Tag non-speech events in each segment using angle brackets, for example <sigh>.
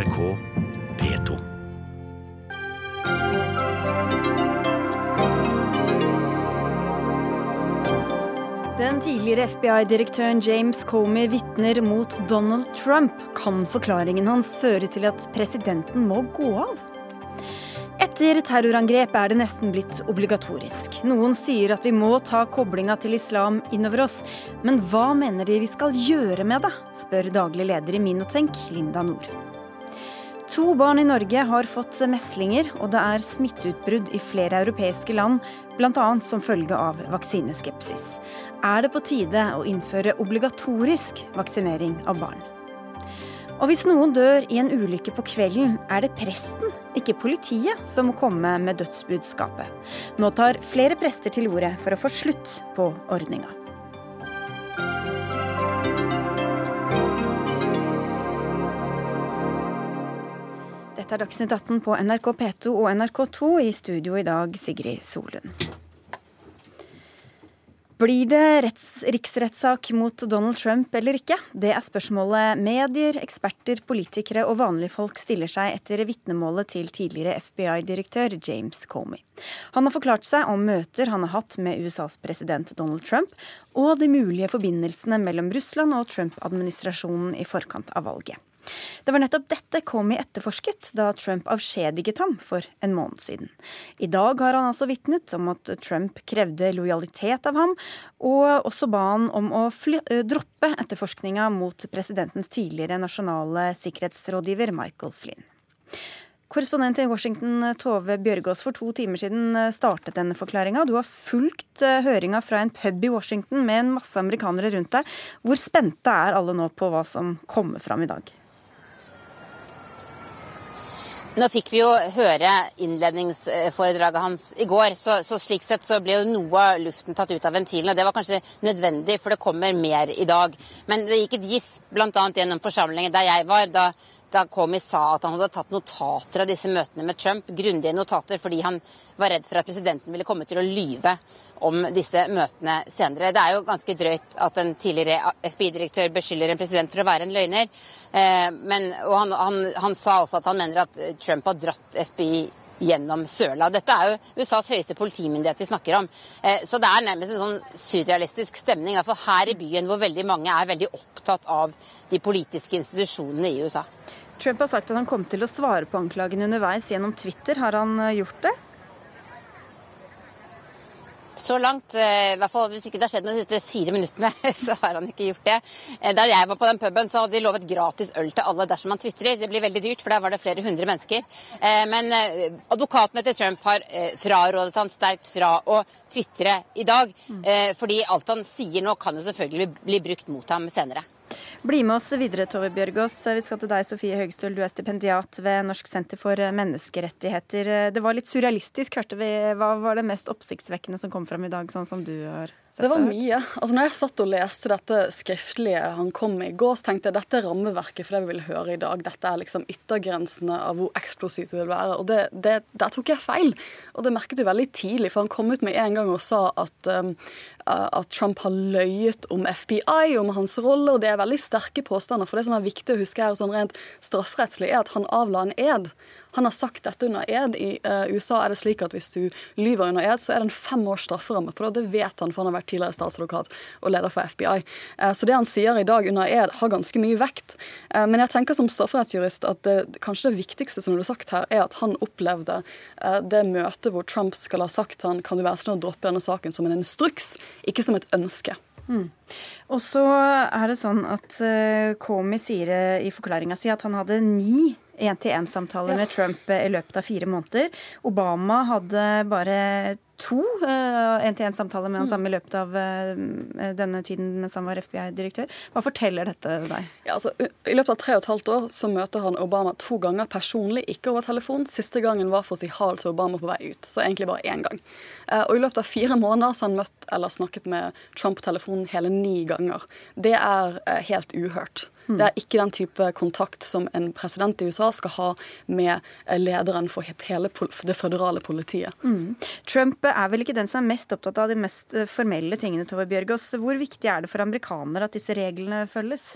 NRK P2. Den tidligere FBI-direktøren James Comey vitner mot Donald Trump. Kan forklaringen hans føre til at presidenten må gå av? Etter terrorangrep er det nesten blitt obligatorisk. Noen sier at vi må ta koblinga til islam innover oss. Men hva mener de vi skal gjøre med det, spør daglig leder i Minotenk, Linda Nord. To barn i Norge har fått meslinger, og det er smitteutbrudd i flere europeiske land, bl.a. som følge av vaksineskepsis. Er det på tide å innføre obligatorisk vaksinering av barn? Og hvis noen dør i en ulykke på kvelden, er det presten, ikke politiet, som må komme med dødsbudskapet. Nå tar flere prester til orde for å få slutt på ordninga. Dette er Dagsnytt 18 på NRK P2 og NRK2. I studio i dag, Sigrid Solund. Blir det retts, riksrettssak mot Donald Trump eller ikke? Det er spørsmålet medier, eksperter, politikere og vanlige folk stiller seg etter vitnemålet til tidligere FBI-direktør James Comey. Han har forklart seg om møter han har hatt med USAs president Donald Trump, og de mulige forbindelsene mellom Russland og Trump-administrasjonen i forkant av valget. Det var nettopp dette Comey etterforsket da Trump avskjediget ham for en måned siden. I dag har han altså vitnet om at Trump krevde lojalitet av ham, og også ba han om å droppe etterforskninga mot presidentens tidligere nasjonale sikkerhetsrådgiver Michael Flynn. Korrespondent i Washington, Tove Bjørgaas, for to timer siden startet denne forklaringa. Du har fulgt høringa fra en pub i Washington med en masse amerikanere rundt deg. Hvor spente er alle nå på hva som kommer fram i dag? Nå fikk vi jo høre innledningsforedraget hans i går, så, så, slik sett så ble jo noe av luften tatt ut av ventilen. og Det var kanskje nødvendig, for det kommer mer i dag. Men det gikk et gisp bl.a. gjennom forsamlingen der jeg var, da, da Comey sa at han hadde tatt notater av disse møtene med Trump, grundige notater, fordi han var redd for at presidenten ville komme til å lyve om disse møtene senere. Det er jo ganske drøyt at en tidligere FBI-direktør beskylder en president for å være en løgner. Men, og han, han, han sa også at han mener at Trump har dratt FBI gjennom søla. Dette er jo USAs høyeste politimyndighet vi snakker om. Så det er nærmest en sånn surrealistisk stemning, i hvert fall her i byen, hvor veldig mange er veldig opptatt av de politiske institusjonene i USA. Trump har sagt at han kom til å svare på anklagene underveis gjennom Twitter. Har han gjort det? Så langt, i hvert fall hvis ikke det har skjedd noe de siste fire minuttene, <laughs> så har han ikke gjort det. Da jeg var på den puben, så hadde de lovet gratis øl til alle dersom man tvitrer. Det blir veldig dyrt, for der var det flere hundre mennesker. Men advokatene til Trump har frarådet han sterkt fra å tvitre i dag. Fordi alt han sier nå, kan jo selvfølgelig bli brukt mot ham senere. Bli med oss videre, Tove Bjørgaas. Vi skal til deg, Sofie Høgestøl. Du er stipendiat ved Norsk senter for menneskerettigheter. Det var litt surrealistisk, hørte vi. Hva var det mest oppsiktsvekkende som kom fram i dag, sånn som du har sett det? var mye. Altså, når jeg satt og leste dette skriftlige han kom med i går, så tenkte jeg dette er rammeverket for det vi vil høre i dag. Dette er liksom yttergrensene av hvor eksplosivt det vil være. Og det, det, der tok jeg feil. Og det merket du veldig tidlig, for han kom ut med en gang og sa at um, at Trump har løyet om FBI, om hans rolle, og det er veldig sterke påstander. For det som er viktig å huske her, sånn rent strafferettslig, er at han avla en ed. Han har sagt dette under ed. I uh, USA er det slik at hvis du lyver under ed, så er det en fem års strafferamme på det. Det vet han, for han har vært tidligere statsadvokat og leder for FBI. Uh, så det han sier i dag under ed, har ganske mye vekt. Uh, men jeg tenker som strafferettsjurist at det, kanskje det viktigste som ble sagt her, er at han opplevde det møtet hvor Trump skal ha sagt han kan du være snill å droppe denne saken som en instruks, ikke som et ønske. Mm. Og så er det sånn at Comey sier i forklaringa si at han hadde ni én-til-én-samtaler ja. med Trump i løpet av fire måneder. Obama hadde bare to én-til-én-samtaler med han samme i løpet av denne tiden mens han var FBI-direktør. Hva forteller dette deg? Ja, altså, I løpet av tre og et halvt år så møter han Obama to ganger personlig, ikke over telefon. Siste gangen var for å si hal til Obama på vei ut, så egentlig bare én gang. Og i løpet av fire måneder så har han møtt eller snakket med Trump på telefonen hele ni ganger. Det er helt uhørt. Det er ikke den type kontakt som en president i USA skal ha med lederen for hele det føderale politiet. Mm. Trump er vel ikke den som er mest opptatt av de mest formelle tingene, Tove Bjørgaas. Hvor viktig er det for amerikanere at disse reglene følges?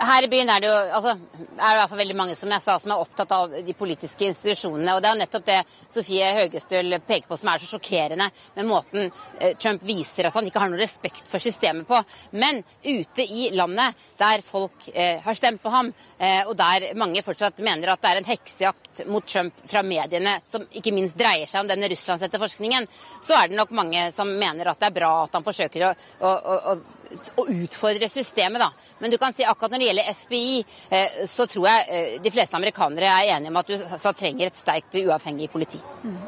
Her i byen er det jo altså, er det i hvert fall veldig mange som jeg sa, som er opptatt av de politiske institusjonene. og Det er nettopp det Sofie Høgestøl peker på som er så sjokkerende med måten eh, Trump viser at han ikke har noe respekt for systemet på. Men ute i landet, der folk eh, har stemt på ham, eh, og der mange fortsatt mener at det er en heksejakt mot Trump fra mediene, som ikke minst dreier seg om denne russlandsetterforskningen, så er det nok mange som mener at det er bra at han forsøker å, å, å, å utfordre systemet. da. Men du kan si akkurat når det gjelder FBI, eh, så tror jeg eh, de fleste amerikanere er enige om at USA trenger et sterkt uavhengig politi. Mm.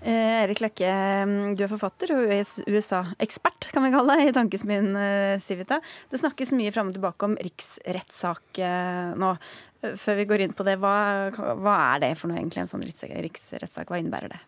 Eh, Erik Løkke, mm, du er forfatter og USA-ekspert, kan vi kalle deg, i Tankesmien Civita. Det snakkes mye fram og tilbake om riksrettssak nå. Før vi går inn på det, hva, hva er det for noe egentlig, en sånn riksrettssak? Hva innebærer det?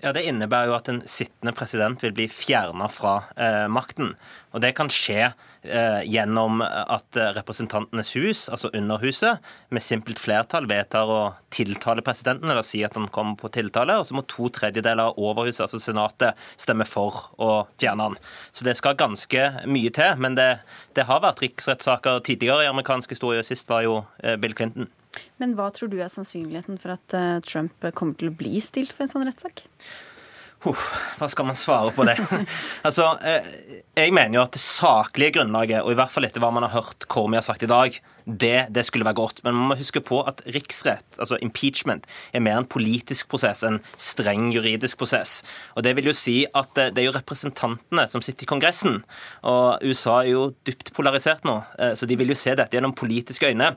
Ja, Det innebærer jo at en sittende president vil bli fjerna fra eh, makten. Og Det kan skje eh, gjennom at Representantenes hus, altså Underhuset, med simpelt flertall vedtar å tiltale presidenten, eller si at han kommer på tiltale, og så må to tredjedeler av Overhuset, altså Senatet, stemme for å fjerne han. Så det skal ganske mye til. Men det, det har vært riksrettssaker tidligere i amerikansk historie, og sist var jo eh, Bill Clinton. Men hva tror du er sannsynligheten for at eh, Trump kommer til å bli stilt for en sånn rettssak? hva skal man svare på det? <laughs> altså, eh, Jeg mener jo at det saklige grunnlaget, og i hvert fall etter hva man har hørt Cormier sagt i dag, det, det, skulle være godt. Men man må huske på at riksrett, altså impeachment, er mer en politisk prosess, en streng juridisk prosess. Og Det vil jo si at det er jo representantene som sitter i Kongressen. Og USA er jo dypt polarisert nå, eh, så de vil jo se dette gjennom politiske øyne.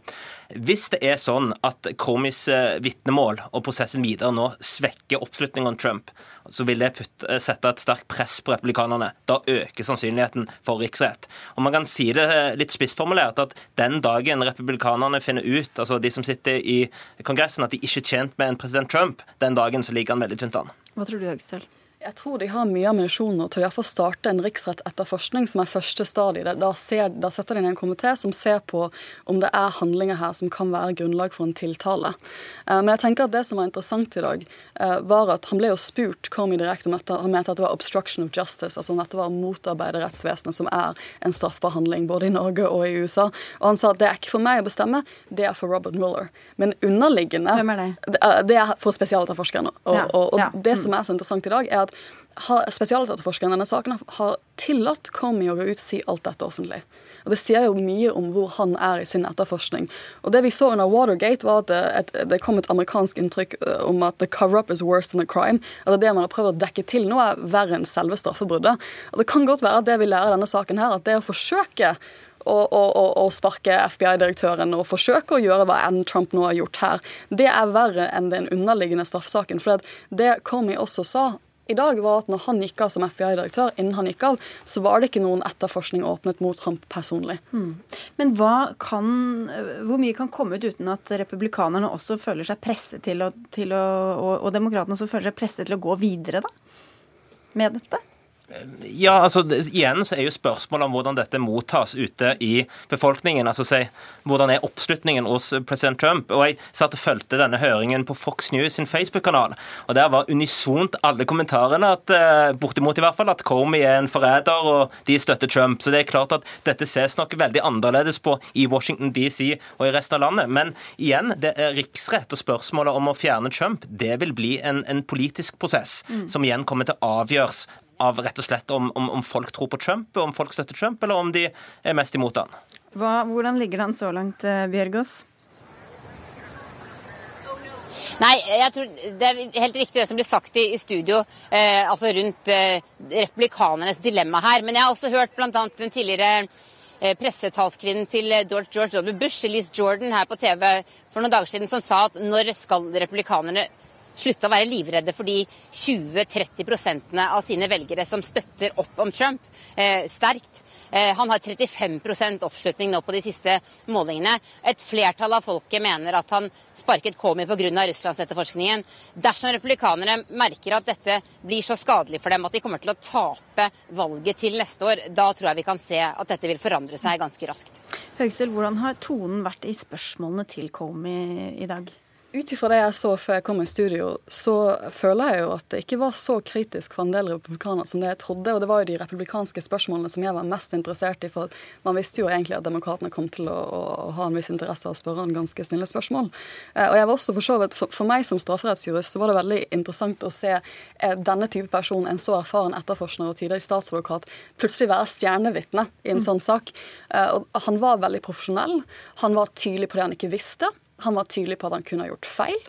Hvis det er sånn at Kromis eh, vitnemål og prosessen videre nå svekker oppslutningen om Trump, så vil det putte, eh, sette et sterkt press på republikanerne. Da øker sannsynligheten for riksrett. Og Man kan si det litt spissformulert at den dagen republikanerne finner ut, altså de som sitter i Kongressen, at de ikke er tjent med en president Trump, den dagen så ligger han veldig tynt an. Hva tror du, Høgstøl? Jeg tror de har mye ammunisjon nå til å starte en riksrettetterforskning, som er første stadie. Da, ser, da, setter de ned en komité som ser på om det er handlinger her som kan være grunnlag for en tiltale. Uh, men jeg tenker at det som var interessant i dag, uh, var at han ble jo spurt Comey direkte om dette. Han mente at det var obstruction of justice, altså om dette var å motarbeide rettsvesenet, som er en straffbar handling både i Norge og i USA. Og han sa at det er ikke for meg å bestemme, det er for Robert Mueller. Men underliggende Hvem er det? Det, er for spesialetterforskerne. Og, ja, og, og ja. det som er så interessant i dag, er at spesialetterforskeren i denne saken har tillatt Comey å gå ut og si alt dette offentlig. Og Det sier jo mye om hvor han er i sin etterforskning. Og Det vi så under Watergate, var at det, et, det kom et amerikansk inntrykk eh, om at the cover-up is worse than the crime. At det man har prøvd å dekke til nå, er verre enn selve straffebruddet. Og Det kan godt være at det vi lærer denne saken, her, at det å forsøke å, sparke FBI-direktøren og forsøke å gjøre hva enn Trump nå har gjort her, det er verre enn den underliggende straffesaken. For det Comey også sa, i dag, var at når han gikk av som FBI-direktør, innen han gikk av, så var det ikke noen etterforskning åpnet mot Trump personlig. Mm. Men kan, hvor mye kan komme ut uten at republikanerne også føler seg presset til å, til å og, og demokratene også føler seg presset til å gå videre, da? Med dette? Ja, altså Igjen så er jo spørsmålet om hvordan dette mottas ute i befolkningen. altså si, Hvordan er oppslutningen hos president Trump? Og Jeg satt og fulgte denne høringen på Fox News sin Facebook-kanal. og Der var unisont alle kommentarene at eh, bortimot i hvert fall, at Comey er en forræder og de støtter Trump. Så det er klart at dette ses nok veldig annerledes på i Washington DC og i resten av landet. Men igjen, det er riksrett og spørsmålet om å fjerne Trump, det vil bli en, en politisk prosess mm. som igjen kommer til å avgjøres av rett og slett om, om, om, folk tror på Trump, om folk støtter Trump, eller om de er mest imot han. Hva, hvordan ligger det an så langt, eh, Bjørgås? Nei, jeg tror det er helt riktig det som blir sagt i, i studio, eh, altså rundt eh, republikanernes dilemma her. Men jeg har også hørt bl.a. den tidligere eh, pressetalskvinnen til George W. Bush, Elise Jordan, her på TV for noen dager siden, som sa at når skal republikanerne slutte å være livredde for de 20-30% av sine velgere som støtter opp om Trump eh, sterkt. Eh, han har 35% oppslutning nå på de siste målingene. Et flertall av folket mener at han sparket Comey pga. Russlandsetterforskningen. Dersom republikanere merker at dette blir så skadelig for dem at de kommer til å tape valget til neste år, da tror jeg vi kan se at dette vil forandre seg ganske raskt. Høgsel, hvordan har tonen vært i spørsmålene til Comey i dag? Ut ifra det jeg så før jeg kom i studio, så føler jeg jo at det ikke var så kritisk for en del republikanere som det jeg trodde. Og det var jo de republikanske spørsmålene som jeg var mest interessert i. For man visste jo egentlig at demokratene kom til å, å, å ha en viss interesse av å spørre en ganske snille spørsmål. Eh, og jeg var også for så vidt, for, for meg som strafferettsjurist så var det veldig interessant å se eh, denne type person, en så erfaren etterforsker og tidligere statsadvokat, plutselig være stjernevitne i en mm. sånn sak. Eh, og han var veldig profesjonell. Han var tydelig på det han ikke visste. Han var tydelig på at han kunne ha gjort feil,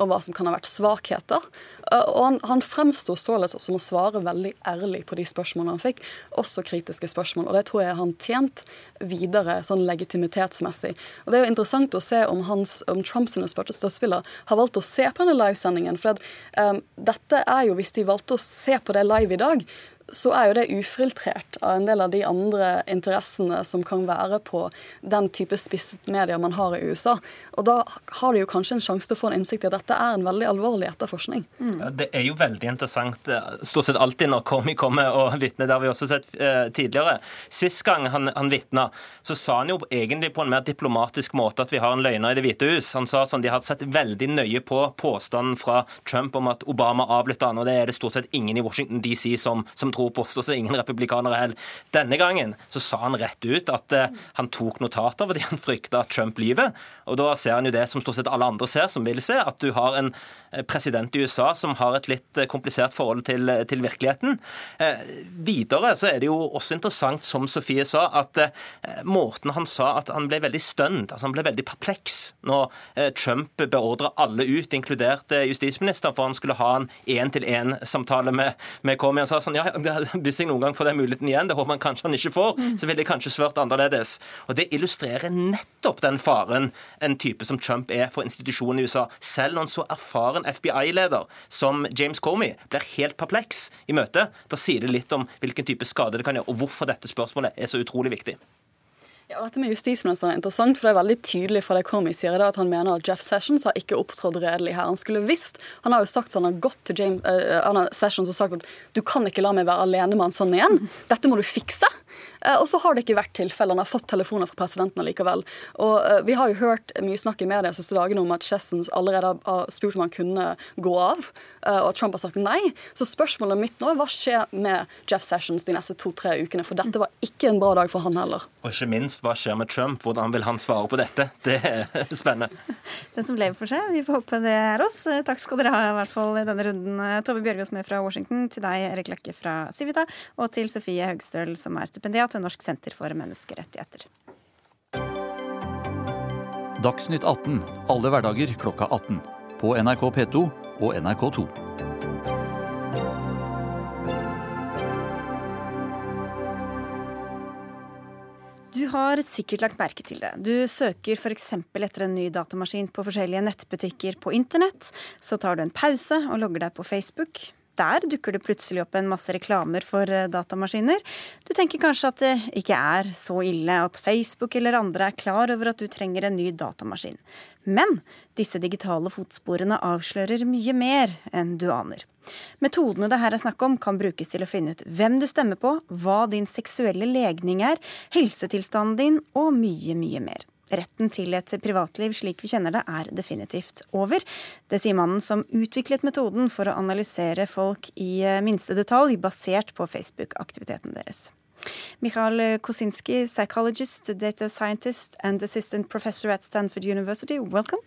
og hva som kan ha vært svakheter. Eh, og han, han fremsto således som å svare veldig ærlig på de spørsmålene han fikk, også kritiske spørsmål. Og det tror jeg han tjent videre sånn legitimitetsmessig. Og det er jo interessant å se om, hans, om Trumps støttespillere har valgt å se på denne livesendingen. For at, um, dette er jo, hvis de valgte å se på det live i dag, så er jo det ufiltrert av en del av de andre interessene som kan være på den type spisset medier man har i USA. Og da har du jo kanskje en sjanse til å få en innsikt i at dette er en veldig alvorlig etterforskning. Mm. Det er jo veldig interessant eh, stort sett alltid når Komi kommer og vitner. Det har vi også sett eh, tidligere. Sist gang han, han vitna, så sa han jo egentlig på en mer diplomatisk måte at vi har en løgner i Det hvite hus. Han sa sånn de hadde sett veldig nøye på påstanden fra Trump om at Obama avlytta han, og det er det stort sett ingen i Washington DC som, som tror på, oss, og så er ingen republikanere heller. Denne gangen så sa han rett ut at eh, han tok notater fordi han frykta at Trump lyver. Og da ser han jo det som stort sett alle andre ser, som vil se, at du har en eh, president i USA som har et litt eh, komplisert forhold til, til virkeligheten. Eh, videre så er det jo også interessant, som Sofie sa, at eh, måten han sa at han ble veldig stønt, altså han ble veldig perpleks når eh, Trump beordra alle ut, inkludert justisministeren, for han skulle ha en én-til-én-samtale med, med Comey. Han sa sånn ja, hvis jeg noen gang får den muligheten igjen, det håper man kanskje han ikke får, så vil det kanskje svart annerledes. Og Det illustrerer nettopp den faren en type som Trump er for institusjonen i USA. Selv når en så erfaren FBI-leder som James Comey blir helt perpleks i møtet, da sier det litt om hvilken type skade det kan gjøre, og hvorfor dette spørsmålet er så utrolig viktig. Ja, dette med justisministeren er interessant, for det er veldig tydelig fra det Comey sier det, at han mener at Jeff Sessions har ikke opptrådt redelig her. Han skulle visst Han har jo sagt at han har gått til James, uh, Sessions og sagt at du kan ikke la meg være alene med han sånn igjen. Dette må du fikse. Eh, og så har det ikke vært tilfelle. Han har fått telefoner fra presidenten likevel. Og eh, Vi har jo hørt mye snakk i media de siste dagene om at Chessens allerede har spurt om han kunne gå av, eh, og at Trump har sagt nei. Så spørsmålet mitt nå er hva skjer med Jeff Sessions de neste to-tre ukene? For dette var ikke en bra dag for han heller. Og ikke minst, hva skjer med Trump? Hvordan vil han svare på dette? <laughs> Det er spennende. Den som lever for seg. Vi får håpe det er oss. Takk skal dere ha i hvert fall i denne runden. Tove Bjørgaas med fra Washington, til deg Erik Løkke fra Civita, og til Sofie Høgstøl, som er stipendiat til Norsk senter for menneskerettigheter. Dagsnytt 18 alle hverdager klokka 18. På NRK P2 og NRK2. Du har sikkert lagt merke til det. Du søker f.eks. etter en ny datamaskin på forskjellige nettbutikker på internett. Så tar du en pause og logger deg på Facebook der dukker det plutselig opp en masse reklamer for eh, datamaskiner. Du tenker kanskje at det ikke er så ille at Facebook eller andre er klar over at du trenger en ny datamaskin. Men disse digitale fotsporene avslører mye mer enn du aner. Metodene det her er snakk om, kan brukes til å finne ut hvem du stemmer på, hva din seksuelle legning er, helsetilstanden din og mye, mye mer. Retten til et privatliv slik vi kjenner det, er definitivt over. Det sier mannen som utviklet metoden for å analysere folk i eh, minste detalj, basert på Facebook-aktiviteten deres. Michael Kosinski, psychologist, data scientist and assistant professor at Stanford University, welcome.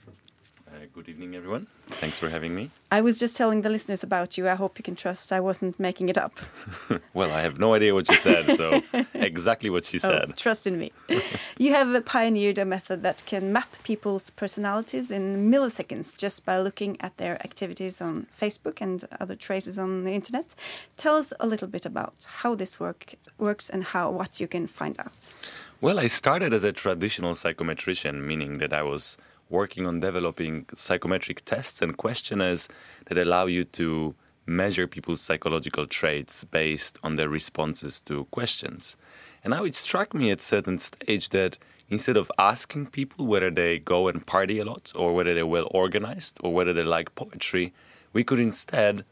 Uh, good evening, everyone. Thanks for having me. I was just telling the listeners about you. I hope you can trust I wasn't making it up. <laughs> well, I have no idea what you said, so <laughs> exactly what she oh, said. Oh, trust in me. <laughs> you have pioneered a method that can map people's personalities in milliseconds just by looking at their activities on Facebook and other traces on the internet. Tell us a little bit about how this work works and how what you can find out. Well, I started as a traditional psychometrician, meaning that I was working on developing psychometric tests and questionnaires that allow you to measure people's psychological traits based on their responses to questions. And now it struck me at certain stage that instead of asking people whether they go and party a lot or whether they're well organized or whether they like poetry, we could instead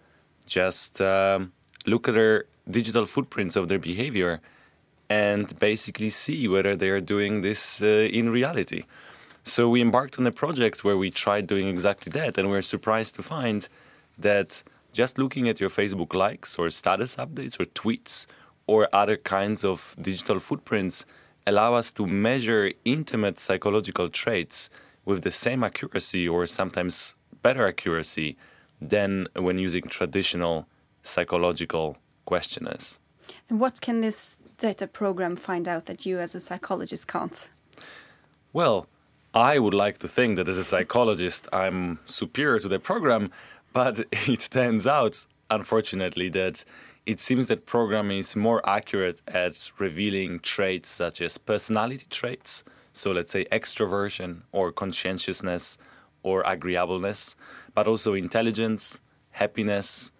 just um, look at their digital footprints of their behavior and basically see whether they are doing this uh, in reality. So we embarked on a project where we tried doing exactly that, and we were surprised to find that just looking at your Facebook likes or status updates or tweets or other kinds of digital footprints allow us to measure intimate psychological traits with the same accuracy or sometimes better accuracy than when using traditional psychological questionnaires. And what can this data program find out that you as a psychologist can't? Well, I would like to think that as a psychologist I'm superior to the program, but <laughs> it turns out, unfortunately, that it seems that program is more accurate at revealing traits such as personality traits, so let's say extroversion or conscientiousness or agreeableness, but also intelligence, happiness,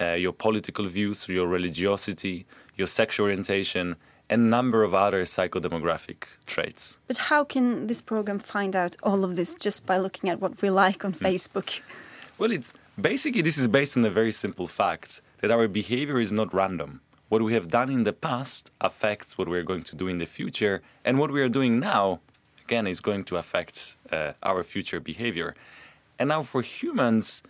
uh, your political views, your religiosity, your sexual orientation, a number of other psychodemographic traits. But how can this program find out all of this just by looking at what we like on Facebook? Well, it's basically this is based on a very simple fact that our behavior is not random. What we have done in the past affects what we're going to do in the future, and what we are doing now, again, is going to affect uh, our future behavior. And now, for humans,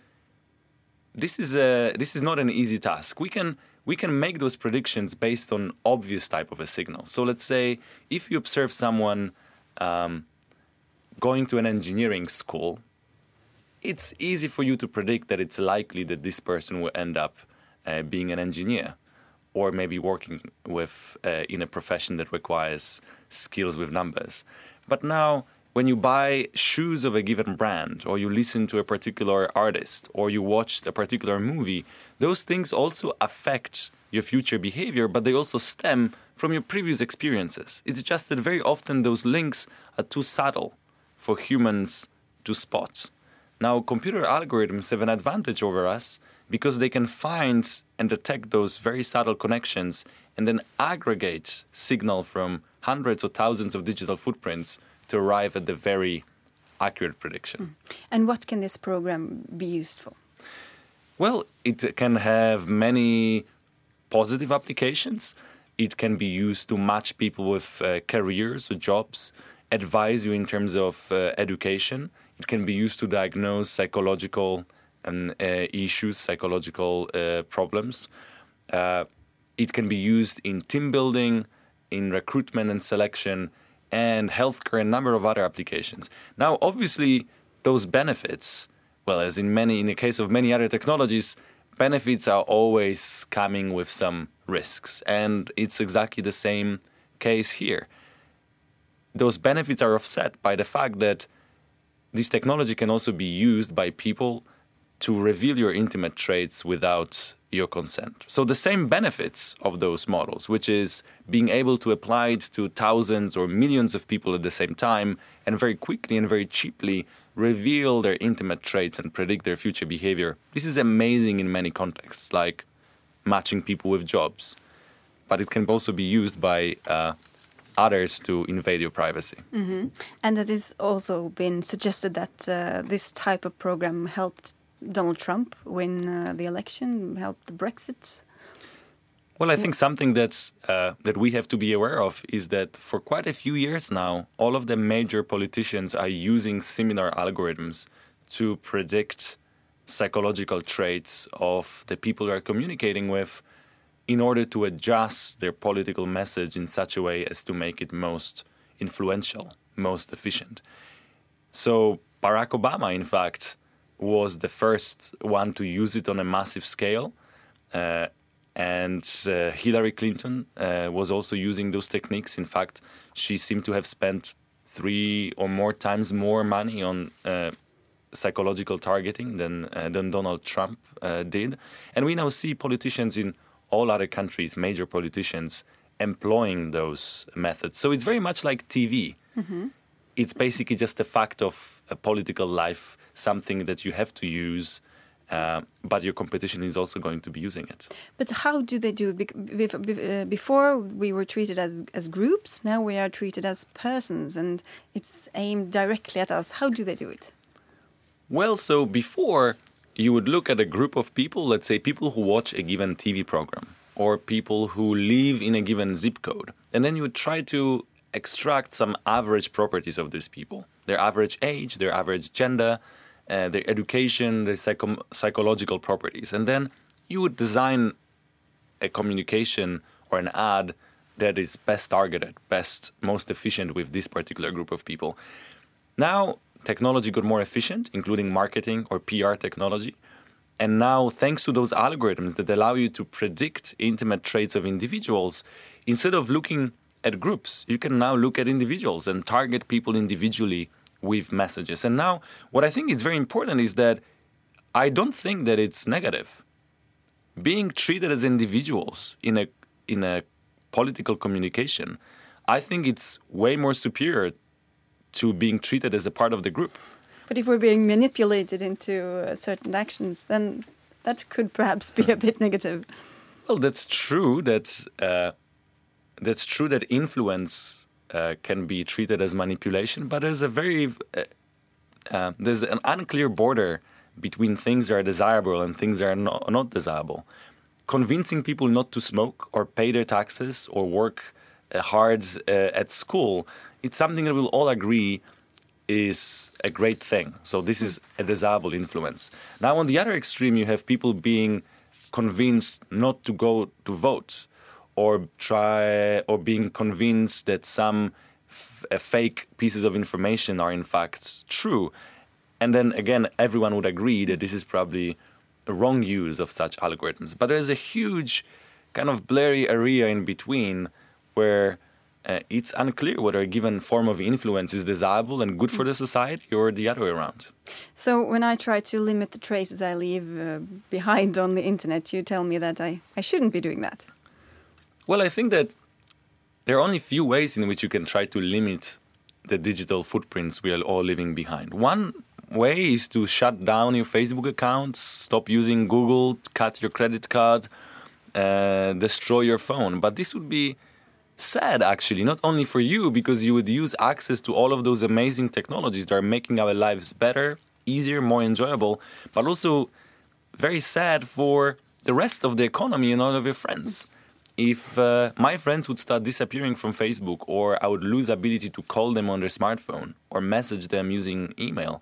this is a this is not an easy task. We can we can make those predictions based on obvious type of a signal. So let's say if you observe someone um, going to an engineering school, it's easy for you to predict that it's likely that this person will end up uh, being an engineer or maybe working with uh, in a profession that requires skills with numbers. But now when you buy shoes of a given brand or you listen to a particular artist or you watch a particular movie, those things also affect your future behavior, but they also stem from your previous experiences. It's just that very often those links are too subtle for humans to spot. Now, computer algorithms have an advantage over us because they can find and detect those very subtle connections and then aggregate signal from hundreds or thousands of digital footprints to arrive at the very accurate prediction. Mm. And what can this program be used for? Well, it can have many positive applications. It can be used to match people with uh, careers or jobs, advise you in terms of uh, education. It can be used to diagnose psychological um, uh, issues, psychological uh, problems. Uh, it can be used in team building, in recruitment and selection, and healthcare, and a number of other applications. Now, obviously, those benefits, well, as in many, in the case of many other technologies, benefits are always coming with some risks, and it's exactly the same case here. Those benefits are offset by the fact that this technology can also be used by people to reveal your intimate traits without your consent. So the same benefits of those models, which is being able to apply it to thousands or millions of people at the same time and very quickly and very cheaply reveal their intimate traits and predict their future behavior. This is amazing in many contexts, like matching people with jobs. But it can also be used by uh, others to invade your privacy. Mm -hmm. And it has also been suggested that uh, this type of program helped Donald Trump win uh, the election, help the Brexit? Well, I think something that's uh, that we have to be aware of is that for quite a few years now, all of the major politicians are using similar algorithms to predict psychological traits of the people they are communicating with in order to adjust their political message in such a way as to make it most influential, most efficient. So Barack Obama, in fact, was the first one to use it on a massive scale. Uh, and uh, Hillary Clinton uh, was also using those techniques. In fact, she seemed to have spent three or more times more money on uh, psychological targeting than uh, than Donald Trump uh, did. And we now see politicians in all other countries, major politicians, employing those methods. So it's very much like TV. Mm-hmm. It's basically just a fact of a political life something that you have to use. Uh, but your competition is also going to be using it. But how do they do it? Uh, before we were treated as as groups, now we are treated as persons, and it's aimed directly at us. How do they do it? Well, so before you would look at a group of people, let's say people who watch a given TV program or people who live in a given zip code, and then you would try to extract some average properties of these people their average age, their average gender, uh, their education, their psycho- psychological properties. And then you would design a communication or an ad that is best targeted, best, most efficient with this particular group of people. Now, technology got more efficient, including marketing or PR technology. And now, thanks to those algorithms that allow you to predict intimate traits of individuals, instead of looking at groups, you can now look at individuals and target people individually with messages. And now, what I think is very important is that I don't think that it's negative. Being treated as individuals in a in a political communication, I think it's way more superior to being treated as a part of the group. But if we're being manipulated into uh, certain actions, then that could perhaps be a bit negative. Well, that's true. That uh, that's true that influence uh, can be treated as manipulation, but there's a very uh, uh, there's an unclear border between things that are desirable and things that are not, not desirable. Convincing people not to smoke or pay their taxes or work uh, hard uh, at school, it's something that we'll all agree is a great thing. So this is a desirable influence. Now, on the other extreme, you have people being convinced not to go to vote or try or being convinced that some f- uh, fake pieces of information are in fact true. And then again, everyone would agree that this is probably a wrong use of such algorithms. But there's a huge kind of blurry area in between where uh, it's unclear whether a given form of influence is desirable and good for the society or the other way around. So when I try to limit the traces I leave uh, behind on the internet, you tell me that I, I shouldn't be doing that. Well, I think that there are only few ways in which you can try to limit the digital footprints we are all leaving behind. One way is to shut down your Facebook account, stop using Google, cut your credit card, uh, destroy your phone. But this would be sad, actually, not only for you, because you would use access to all of those amazing technologies that are making our lives better, easier, more enjoyable, but also very sad for the rest of the economy and all of your friends if uh, my friends would start disappearing from Facebook or I would lose ability to call them on their smartphone or message them using email,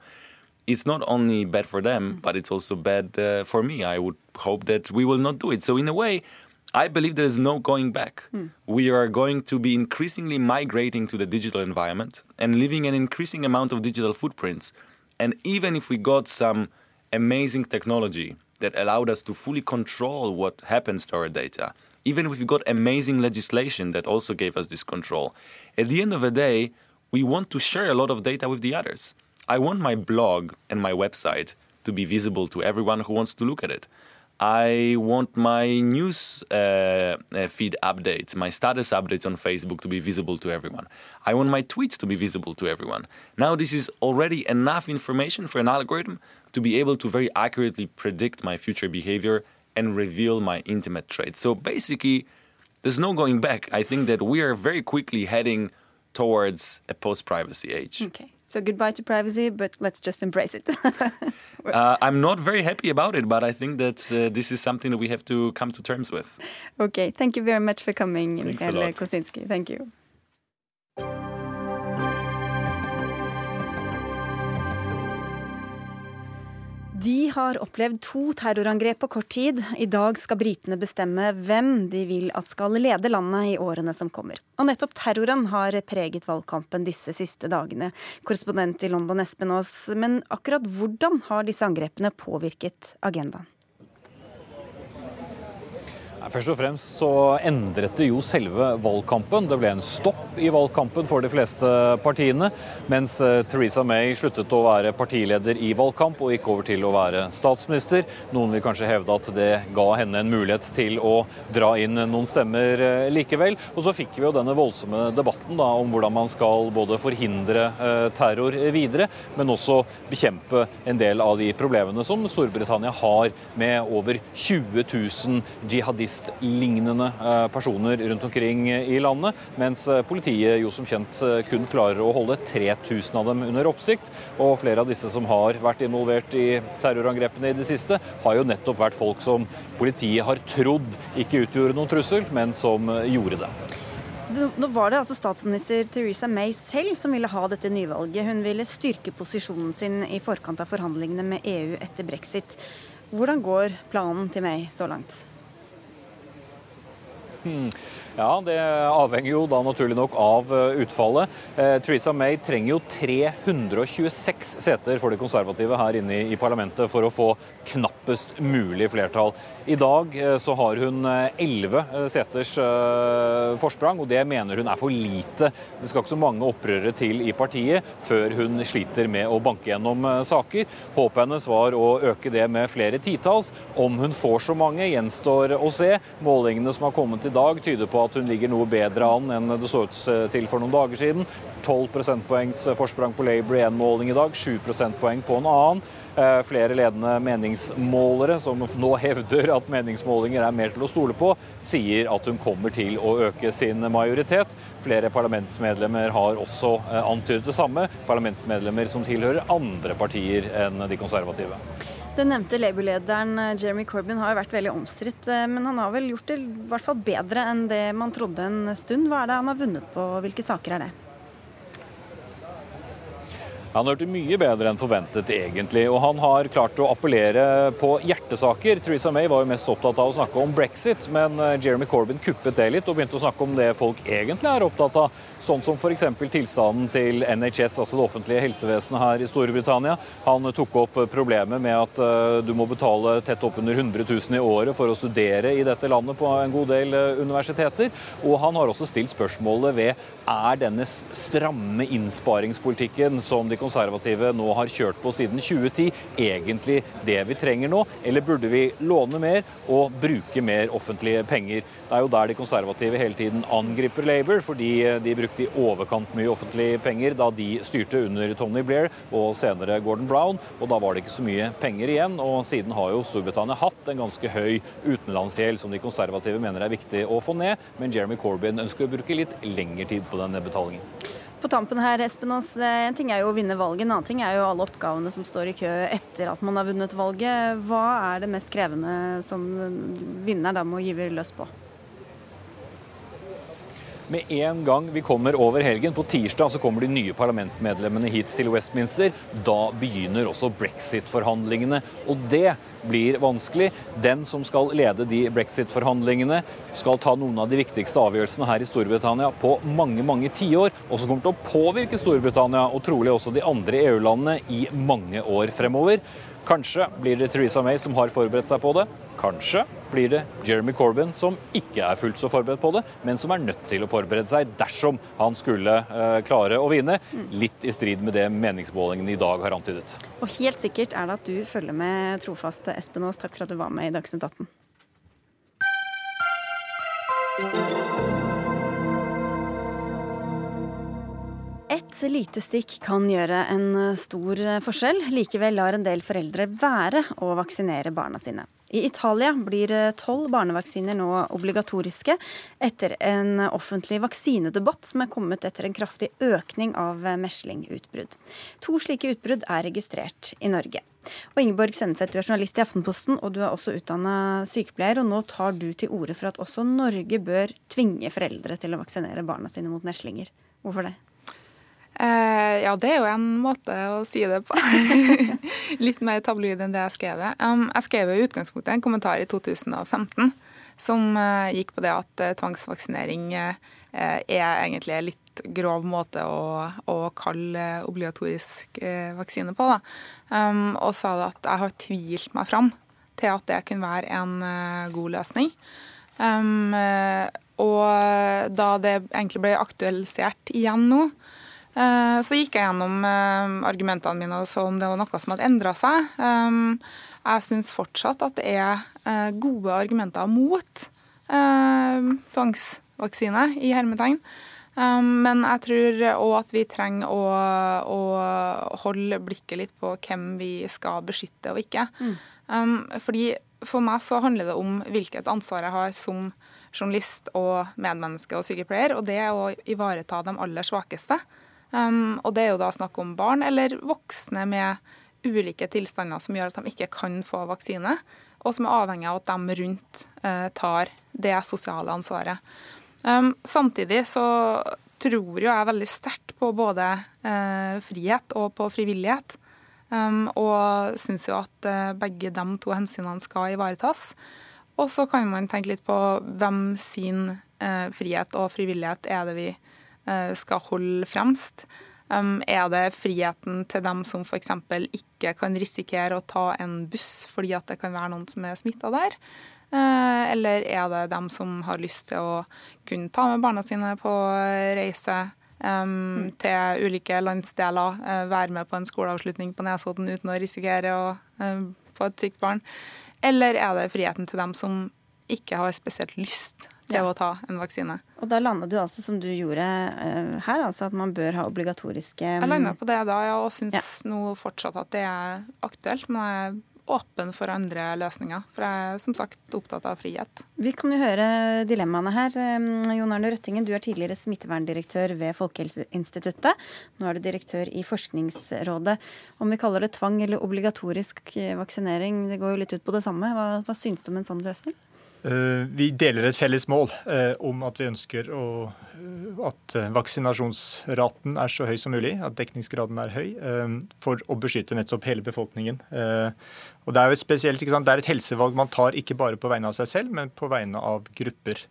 it's not only bad for them, but it's also bad uh, for me. I would hope that we will not do it. So in a way, I believe there is no going back. We are going to be increasingly migrating to the digital environment and leaving an increasing amount of digital footprints. And even if we got some amazing technology that allowed us to fully control what happens to our data, even if we've got amazing legislation that also gave us this control, at the end of the day, we want to share a lot of data with the others. I want my blog and my website to be visible to everyone who wants to look at it. I want my news uh, uh, feed updates, my status updates on Facebook to be visible to everyone. I want my tweets to be visible to everyone. Now, this is already enough information for an algorithm to be able to very accurately predict my future behavior and reveal my intimate traits. So basically, there's no going back. I think that we are very quickly heading towards a post privacy age. Okay. So goodbye to privacy, but let's just embrace it. <laughs> uh, I'm not very happy about it, but I think that uh, this is something that we have to come to terms with. okay. Thank you very much for coming, Thanks Mikhail. Kosinski. Thank you. De har opplevd to terrorangrep på kort tid. I dag skal britene bestemme hvem de vil at skal lede landet i årene som kommer. Og nettopp terroren har preget valgkampen disse siste dagene. Korrespondent i London Espen Aas, men akkurat hvordan har disse angrepene påvirket agendaen? Først og fremst så endret det jo selve valgkampen. Det ble en stopp i valgkampen for de fleste partiene, mens eh, Theresa May sluttet å være partileder i valgkamp og gikk over til å være statsminister. Noen vil kanskje hevde at det ga henne en mulighet til å dra inn noen stemmer eh, likevel. Og så fikk vi jo denne voldsomme debatten da, om hvordan man skal både forhindre eh, terror videre, men også bekjempe en del av de problemene som Storbritannia har med over 20 000 jihadist-lignende eh, personer rundt omkring i landet, mens eh, politiet jo som kjent eh, kun klarer å holde 3000 av dem under oppsikt. Og flere av disse som har vært involvert i terrorangrepene i det siste, har jo nettopp vært folk som politiet har trodd ikke utgjorde noen trussel, men som eh, gjorde det. Nå var det altså statsminister Theresa May selv som ville ha dette nyvalget. Hun ville styrke posisjonen sin i forkant av forhandlingene med EU etter brexit. Hvordan går planen til May så langt? Hmm. Ja, det avhenger jo da naturlig nok av eh, utfallet. Eh, Theresa May trenger jo 326 seter for de konservative her inne i parlamentet for å få knappest mulig flertall. I dag eh, så har hun elleve seters forsprang, og det mener hun er for lite. Det skal ikke så mange opprørere til i partiet før hun sliter med å banke gjennom saker. Håpet hennes var å øke det med flere titalls. Om hun får så mange, gjenstår å se. Målingene som har kommet i dag, tyder på at hun ligger noe bedre an enn det så ut til for noen dager siden. 12 prosentpoengs forsprang på Labour i én måling i dag, 7 prosentpoeng på en annen. Eh, flere ledende meningsmålere som nå hevder at meningsmålinger er mer til å stole på, sier at hun kommer til å øke sin majoritet. Flere parlamentsmedlemmer har også eh, antydet det samme. Parlamentsmedlemmer som tilhører andre partier enn de konservative. Den nevnte Labour-lederen eh, Jeremy Corbyn har jo vært veldig omstridt, men han har vel gjort det i hvert fall bedre enn det man trodde en stund. Hva er det han har vunnet på, hvilke saker er det? Han hørte mye bedre enn forventet, egentlig. Og han har klart å appellere på hjertesaker. Theresa May var jo mest opptatt av å snakke om brexit, men eh, Jeremy Corbyn kuppet det litt og begynte å snakke om det folk egentlig er opptatt av. Sånn som f.eks. tilstanden til NHS, altså det offentlige helsevesenet her i Storbritannia. Han tok opp problemet med at uh, du må betale tett oppunder 100 000 i året for å studere i dette landet på en god del universiteter. Og han har også stilt spørsmålet ved er denne stramme innsparingspolitikken som de konservative nå har kjørt på siden 2010, egentlig det vi trenger nå? Eller burde vi låne mer og bruke mer offentlige penger? Det er jo der de konservative hele tiden angriper Labour, fordi de brukte i overkant mye offentlige penger da de styrte under Tony Blair og senere Gordon Brown, og da var det ikke så mye penger igjen. Og siden har jo Storbritannia hatt en ganske høy utenlandsgjeld som de konservative mener er viktig å få ned, men Jeremy Corbyn ønsker å bruke litt lengre tid på den betalingen. På tampen her, Espen, En ting er jo å vinne valget, en annen ting er jo alle oppgavene som står i kø etter at man har vunnet valget. Hva er det mest krevende som vinner da må gyve løs på? Med en gang vi kommer over helgen, på tirsdag, så kommer de nye parlamentsmedlemmene hit til Westminster. Da begynner også brexit-forhandlingene. Og det blir vanskelig. Den som skal lede de brexit-forhandlingene, skal ta noen av de viktigste avgjørelsene her i Storbritannia på mange mange tiår, og som kommer til å påvirke Storbritannia og trolig også de andre EU-landene i mange år fremover. Kanskje blir det Theresa May som har forberedt seg på det. Kanskje blir det Jeremy Corbyn som ikke er fullt så forberedt på det, men som er nødt til å forberede seg dersom han skulle eh, klare å vinne. Litt i strid med det meningsmålingene i dag har antydet. Og helt sikkert er det at du følger med trofast, Espen Aas. Takk for at du var med i Dagsnytt 18. Et lite stikk kan gjøre en stor forskjell. Likevel lar en del foreldre være å vaksinere barna sine. I Italia blir tolv barnevaksiner nå obligatoriske etter en offentlig vaksinedebatt som er kommet etter en kraftig økning av meslingutbrudd. To slike utbrudd er registrert i Norge. Og Ingeborg Senneset, du er journalist i Aftenposten, og du er også utdanna sykepleier. Og nå tar du til orde for at også Norge bør tvinge foreldre til å vaksinere barna sine mot meslinger. Hvorfor det? Uh, ja, det er jo en måte å si det på. <laughs> Litt mer tabloid enn det jeg skrev det. Um, jeg skrev i utgangspunktet en kommentar i 2015 som uh, gikk på det at uh, tvangsvaksinering er egentlig en litt grov måte å, å kalle obligatorisk vaksine på. Um, og sa at jeg har tvilt meg fram til at det kunne være en god løsning. Um, og da det egentlig ble aktualisert igjen nå, Eh, så gikk jeg gjennom eh, argumentene mine og så om det var noe som hadde endra seg. Eh, jeg syns fortsatt at det er gode argumenter mot tvangsvaksine, i hermetegn. Men jeg tror òg at vi trenger å, å, holde blikket litt på hvem vi skal beskytte og ikke. Mm. Fordi For meg så handler det om hvilket ansvar jeg har som journalist og medmenneske og sykepleier, og det er å ivareta de aller svakeste. Um, og det er jo da snakk om barn eller voksne med ulike tilstander som gjør at de ikke kan få vaksine, og som er avhengig av at de rundt uh, tar det sosiale ansvaret. Um, samtidig så tror jo jeg veldig sterkt på både uh, frihet og på frivillighet. Um, og syns jo at uh, begge de to hensynene skal ivaretas. Og så kan man tenke litt på hvem sin frihet og frivillighet er det vi skal holde fremst. Er det friheten til dem som f.eks. ikke kan risikere å ta en buss fordi at det kan være noen som er smitta der? Eh, eller er det dem som har lyst til å kunne ta med barna sine på reise um, til ulike landsdeler, uh, være med på en skoleavslutning på Nesodden uten å risikere å uh, få et sykt barn? Eller er det friheten til dem som ikke har spesielt lyst til å ta en vaksine? Og da landa du altså som du gjorde uh, her, altså at man bør ha obligatoriske. Jeg landa på det da, ja, og syns nå fortsatt at det er aktuelt. Men jeg åpen for andre løsninger. For jeg er som sagt opptatt av frihet. Vi kan jo høre dilemmaene her. Jon Arne Røttingen, du er tidligere smitteverndirektør ved Folkehelseinstituttet. Nå er du direktør i Forskningsrådet. Om vi kaller det tvang eller obligatorisk vaksinering, det går jo litt ut på det samme. Hva, hva synes du om en sånn løsning? Eh, vi deler et felles mål eh, om at vi ønsker å, eh, at vaksinasjonsraten er så høy som mulig, at dekningsgraden er høy, for å beskytte nettopp hele befolkningen. Og Det er jo et spesielt, det er et helsevalg man tar ikke bare på vegne av seg selv, men på vegne av grupper.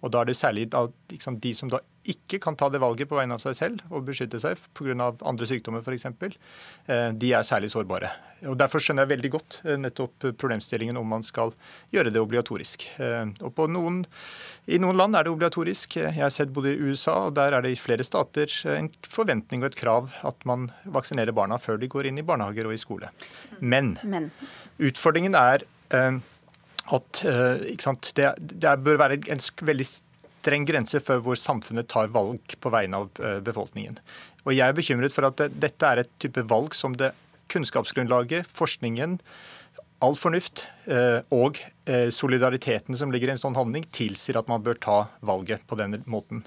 Og Da er det særlig liksom, de som da ikke kan ta det valget på vegne av seg selv og beskytte seg pga. andre sykdommer f.eks., eh, de er særlig sårbare. Og Derfor skjønner jeg veldig godt eh, nettopp problemstillingen om man skal gjøre det obligatorisk. Eh, og noen, I noen land er det obligatorisk. Jeg har sett både i USA, og der er det i flere stater en forventning og et krav at man vaksinerer barna før de går inn i barnehager og i skole. Men, Men. utfordringen er at det, det, bør være en veldig streng grense for hvor samfunnet tar valg på vegne av eh, befolkningen. Og Jeg er bekymret for at dette er et type valg som det kunnskapsgrunnlaget, forskningen, all fornuft eh, og eh, solidariteten som ligger i en sånn handling, tilsier at man bør ta valget på denne måten.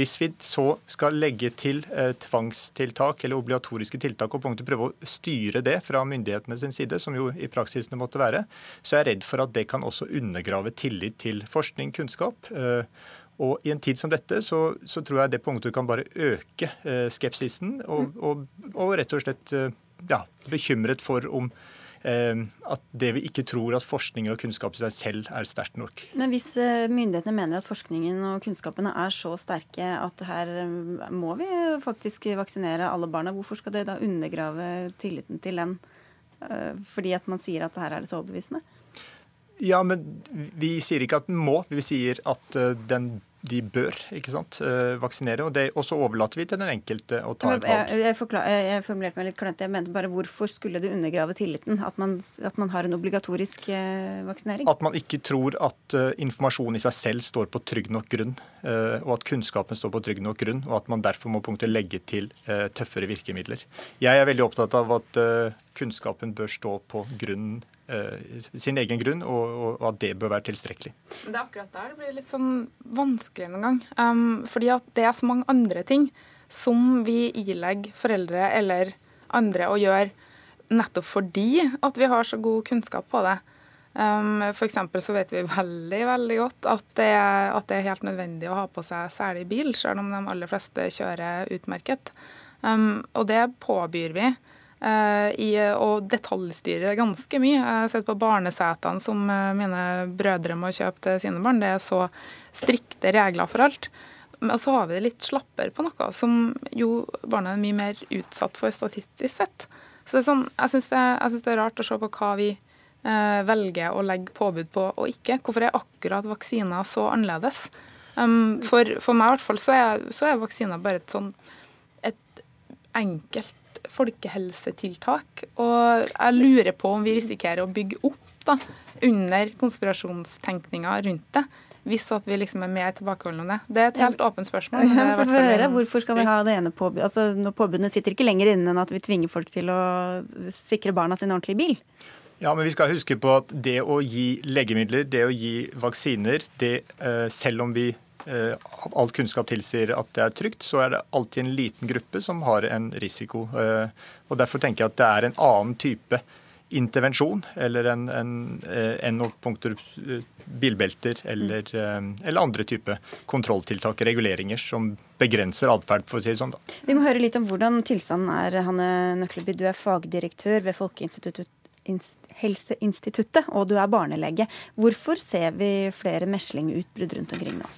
Hvis vi så skal legge til tvangstiltak eller obligatoriske tiltak og punkter prøve å styre det fra myndighetene sin side, som jo i praksisene måtte være, så er jeg redd for at det kan også undergrave tillit til forskning, kunnskap. Og I en tid som dette så, så tror jeg det punktet kan bare øke eh, skepsisen, og, mm. og, og, rett og slett eh, ja, bekymret for om eh, at det vi ikke tror at forskningen og kunnskap i seg selv er sterkt nok. Men hvis eh, myndighetene mener at forskningen og kunnskapene er så sterke at her eh, må vi faktisk vaksinere alle barna, hvorfor skal det da undergrave tilliten til den? Eh, fordi at man sier at her er det så overbevisende? Ja, men vi sier ikke at den må. Vi sier at den de bør ikke sant, eh, vaksinere. Og, det, og så overlater vi til den enkelte å ta et valg. Jeg, jeg, jeg, jeg formulerte meg litt klønete. Jeg mente bare hvorfor skulle det undergrave tilliten at man, at man har en obligatorisk eh, vaksinering? At man ikke tror at uh, informasjonen i seg selv står på trygg nok grunn, uh, og at kunnskapen står på trygg nok grunn, og at man derfor må punktet legge til uh, tøffere virkemidler. Jeg er veldig opptatt av at kunnskapen bør stå på grunn Eh, sin egen grunn, og, og, at det bør være tilstrekkelig. Det er akkurat der det blir litt sånn vanskelig noen gang. Um, fordi at det er så mange andre ting som vi ilegger foreldre eller andre å gjøre nettopp fordi at vi har så god kunnskap på det. Um, F.eks. så vet vi veldig veldig godt at det, at det, er helt nødvendig å ha på seg særlig bil, selv om de aller fleste kjører utmerket. Um, og det påbyr vi. Eh, i å detaljstyre ganske mye. Jeg har sett på barnesetene som eh, mine brødre må kjøpe til sine barn. Det er så strikte regler for alt. Og så har vi det litt slappere på noe som jo barna er mye mer utsatt for statistisk sett. Så sånn, jeg syns det, det, er rart å se på hva vi eh, velger å legge påbud på og ikke. Hvorfor er akkurat vaksiner så annerledes? Um, for, for, meg i hvert fall så er, så er vaksiner bare et sånn et enkelt folkehelsetiltak. Og jeg lurer på om vi risikerer å bygge opp da, under konspirasjonstenkninga rundt det. Hvis at vi liksom er mer tilbakeholdne med det. Det er et helt åpent spørsmål. Ja, høre, Hvorfor skal vi ha det ene påbudet? Altså, når påbudene sitter ikke lenger inne enn at vi tvinger folk til å sikre barna sin ordentlig bil? Ja, men vi skal huske på at det å gi legemidler, det å gi vaksiner, det, eh, selv om vi all kunnskap tilsier at det er trygt, så er det alltid en liten gruppe som har en risiko. Eh, og Derfor tenker jeg at det er en annen type intervensjon eller en, en, eh, enn eh, bilbelter eller, eller andre type kontrolltiltak, reguleringer, som begrenser atferd, for å si det sånn. Da. Vi må høre litt om hvordan tilstanden er. Hanne Nøkleby, du er fagdirektør ved Folkehelseinstituttet, og du er barnelege. Hvorfor ser vi flere meslingutbrudd rundt omkring nå?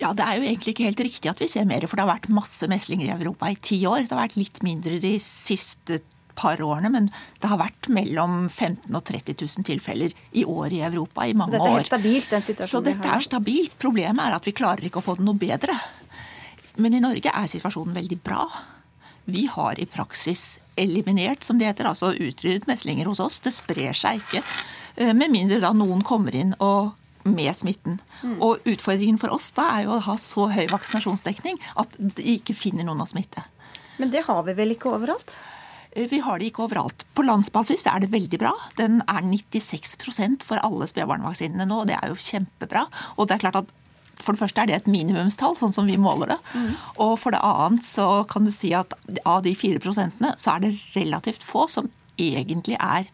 Ja, Det er jo egentlig ikke helt riktig at vi ser mer, for det har vært masse meslinger i Europa i ti år. Det har vært litt mindre de siste par årene, men det har vært mellom 15 000 og 30 000 tilfeller i år i Europa i mange år. Så dette er helt stabilt, den situasjonen Så dette er stabilt. Problemet er at vi klarer ikke å få det noe bedre. Men i Norge er situasjonen veldig bra. Vi har i praksis eliminert, som det heter, altså utryddet meslinger hos oss. Det sprer seg ikke. Eh, med mindre da noen kommer inn og med smitten. Mm. Og utfordringen for oss da er jo å ha så høy vaksinasjonsdekning at de ikke finner noen å smitte. Men det har vi vel ikke overalt? Eh, vi har det ikke overalt. På landsbasis er det veldig bra. Den er 96% for alle spedbarnvaksinene nå, og det er jo kjempebra. Og det er klart at for det første er det et minimumstall, sånn som vi måler det. Mm. Og for det annet så kan du si at av de fire prosentene så er det relativt få som egentlig er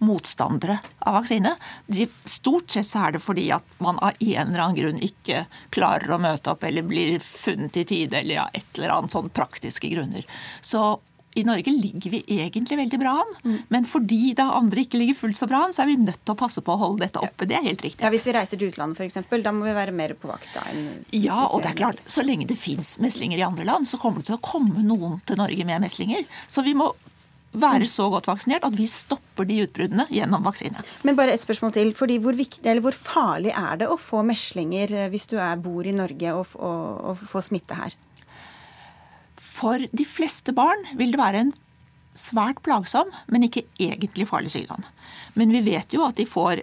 motstandere av vaksine. De, stort sett så er det fordi at man av en eller annen grunn ikke klarer å møte opp eller blir funnet i tide eller ja, et eller annet sånn praktiske grunner. Så i Norge ligger vi egentlig veldig bra an, mm. men fordi da andre ikke ligger fullt så bra an, så er vi nødt til å passe på å holde dette oppe. Det er helt riktig. Ja, Hvis vi reiser til utlandet f.eks., da må vi være mer på vakt da Ja, og det er klart, så lenge det fins meslinger i andre land, så kommer det til å komme noen til Norge med meslinger. Så vi må være så godt vaksinert at vi stopper de utbruddene gjennom vaksine. Men bare et spørsmål til. fordi Hvor, viktig, eller hvor farlig er det å få meslinger eh, hvis du er, bor i Norge og, og, og få smitte her? For de fleste barn vil det være en svært plagsom, men ikke egentlig farlig sykdom. Men vi vet jo at de får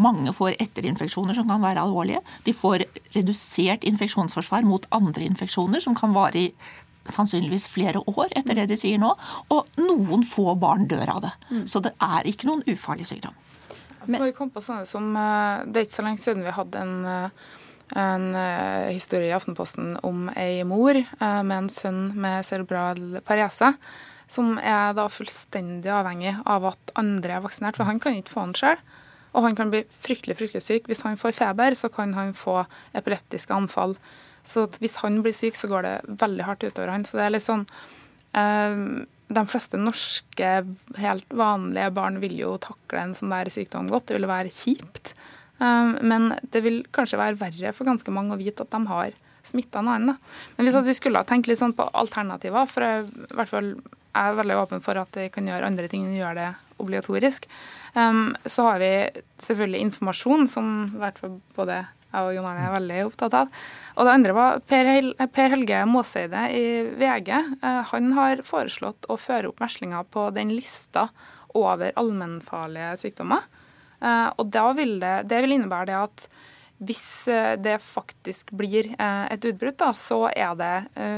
mange får etterinfeksjoner som kan være alvorlige. De får redusert infeksjonsforsvar mot andre infeksjoner som kan vare i sannsynligvis flere år etter det de sier nå. Og noen få barn dør av det. Mm. Så det er ikke noen ufarlig sykdom. Så altså, vi kom på sånne som, eh, Det er ikke så lenge siden vi hadde en, eh, en eh, historie i Aftenposten om ei mor med en sønn med cerebral parese. Som er da fullstendig avhengig av at andre er vaksinert, for han kan ikke få den sjøl. Og han kan bli fryktelig fryktelig syk. Hvis han får feber, så kan han få epileptiske anfall. Så hvis han blir syk, så går det veldig hardt utover han. Så det er litt sånn eh, De fleste norske, helt vanlige barn vil jo takle en sånn der sykdom godt. Det vil være kjipt. Eh, men det vil kanskje være verre for ganske mange å vite at de har smitta en annen. Men hvis vi skulle ha tenkt litt sånn på alternativer, for jeg, i hvert fall jeg er veldig åpen for at vi kan gjøre andre ting enn å gjøre det obligatorisk, um, så har vi selvfølgelig informasjon, som i hvert fall både jeg og Jon Arne er veldig opptatt av. Og det andre var Per, per Helge Måseide i VG. Eh, han har foreslått å føre opp meslinger på den lista over allmennfarlige sykdommer. Eh, og da vil det, det vil innebære det at hvis eh, det faktisk blir et utbrudd, så,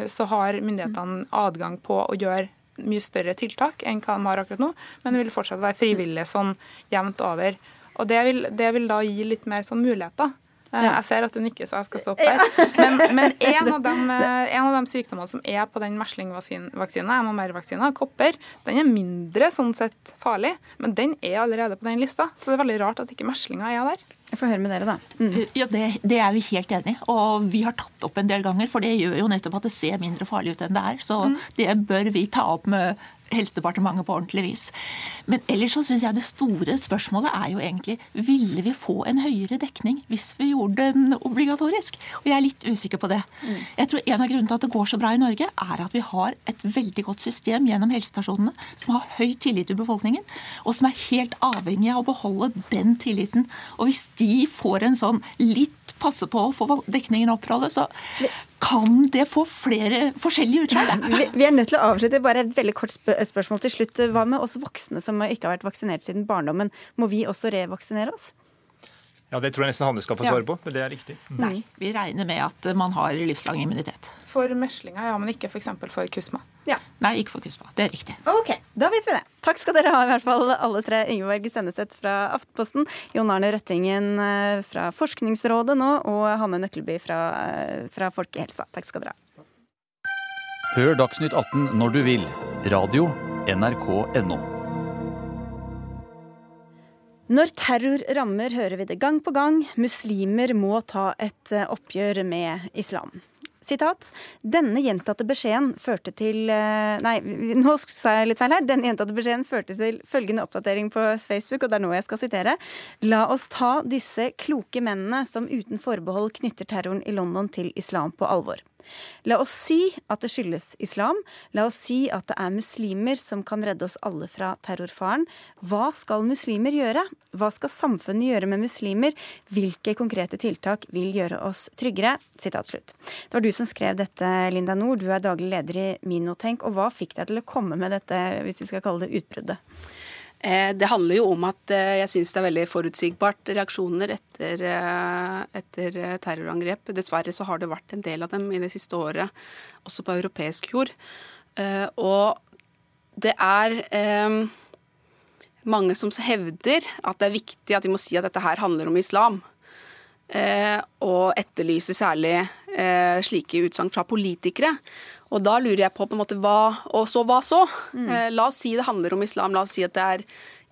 så har myndighetene adgang på å gjøre mye større tiltak enn hva de har akkurat nå, men det vil fortsatt være frivillig sånn jevnt over. Og det vil, det vil da gi litt mer sånn muligheter. Eh, jeg ser at du nikker, så jeg skal stoppe her. Men, men en, av de, eh, en, av de, sykdommene som er på den meslingvaksinen, MMR-vaksinen, kopper, den er mindre sånn sett farlig, men den er allerede på den lista. Så det er veldig rart at ikke meslinga er der. Jeg får høre med dere, da. Mm. Ja, det, det, er vi helt enig i. Og vi har tatt opp en del ganger, for det gjør jo nettopp at det ser mindre farlig ut enn det er. Så mm. det bør vi ta opp med Helsedepartementet på ordentlig vis. Men ellers så syns jeg det store spørsmålet er jo egentlig ville vi få en høyere dekning hvis vi gjorde den obligatorisk? Og jeg er litt usikker på det. Mm. Jeg tror En av grunnene til at det går så bra i Norge, er at vi har et veldig godt system gjennom helsestasjonene som har høy tillit i befolkningen, og som er helt avhengig av å beholde den tilliten. Og hvis de får en sånn litt passe på å få dekningen oppholdet, så kan det få flere forskjellige utslag. Vi er nødt til å avslutte. Bare et veldig kort spørsmål til slutt. Hva med oss voksne som ikke har vært vaksinert siden barndommen? Må vi også revaksinere oss? Ja, Det tror jeg nesten Hanne skal få svare på, men det er riktig. Mm. Nei, vi regner med at man har livslang immunitet. For meslinga ja, men ikke f.eks. for, for kusma. Ja. Nei, ikke fokus på. Det er riktig. Ok, Da vet vi det. Takk skal dere ha, i hvert fall alle tre. Ingeborg Senneset fra Aftenposten, Jon Arne Røttingen eh, fra Forskningsrådet nå, og Hanne Nøkkelby fra, eh, fra Folkehelsa. Takk skal dere ha. Hør Dagsnytt 18 når du vil. Radio NRK.no. Når terror rammer, hører vi det gang på gang. Muslimer må ta et eh, oppgjør med islam. Sitat. Denne gjentatte beskjeden førte til eh, Nei, <laughs> nå sa jeg litt feil her. Denne gjentatte beskjeden førte til følgende oppdatering på Facebook, og det er nå jeg skal sitere. La oss ta disse kloke mennene som uten forbehold knytter terroren i London til islam på alvor. La oss si at det skyldes islam. La oss si at det er muslimer som kan redde oss alle fra terrorfaren. Hva skal muslimer gjøre? Hva skal samfunnet gjøre med muslimer? Hvilke konkrete tiltak vil gjøre oss tryggere? Slutt. Det var du som skrev dette, Linda Nord. Du er daglig leder i Minotenk. Og hva fikk deg til å komme med dette, hvis vi skal kalle det utbruddet? Eh, det handler jo om at eh, jeg syns det er veldig forutsigbart reaksjoner etter, eh, etter, terrorangrep. Dessverre så har det vært en del av dem i det siste året, også på europeisk jord. Og det er mange som hevder at det er viktig at vi må si at dette her handler om islam. Og etterlyser særlig slike utsagn fra politikere. Og da lurer jeg på på en måte hva Og så hva så? Mm. Eh, la oss si det handler om islam. La oss si at det er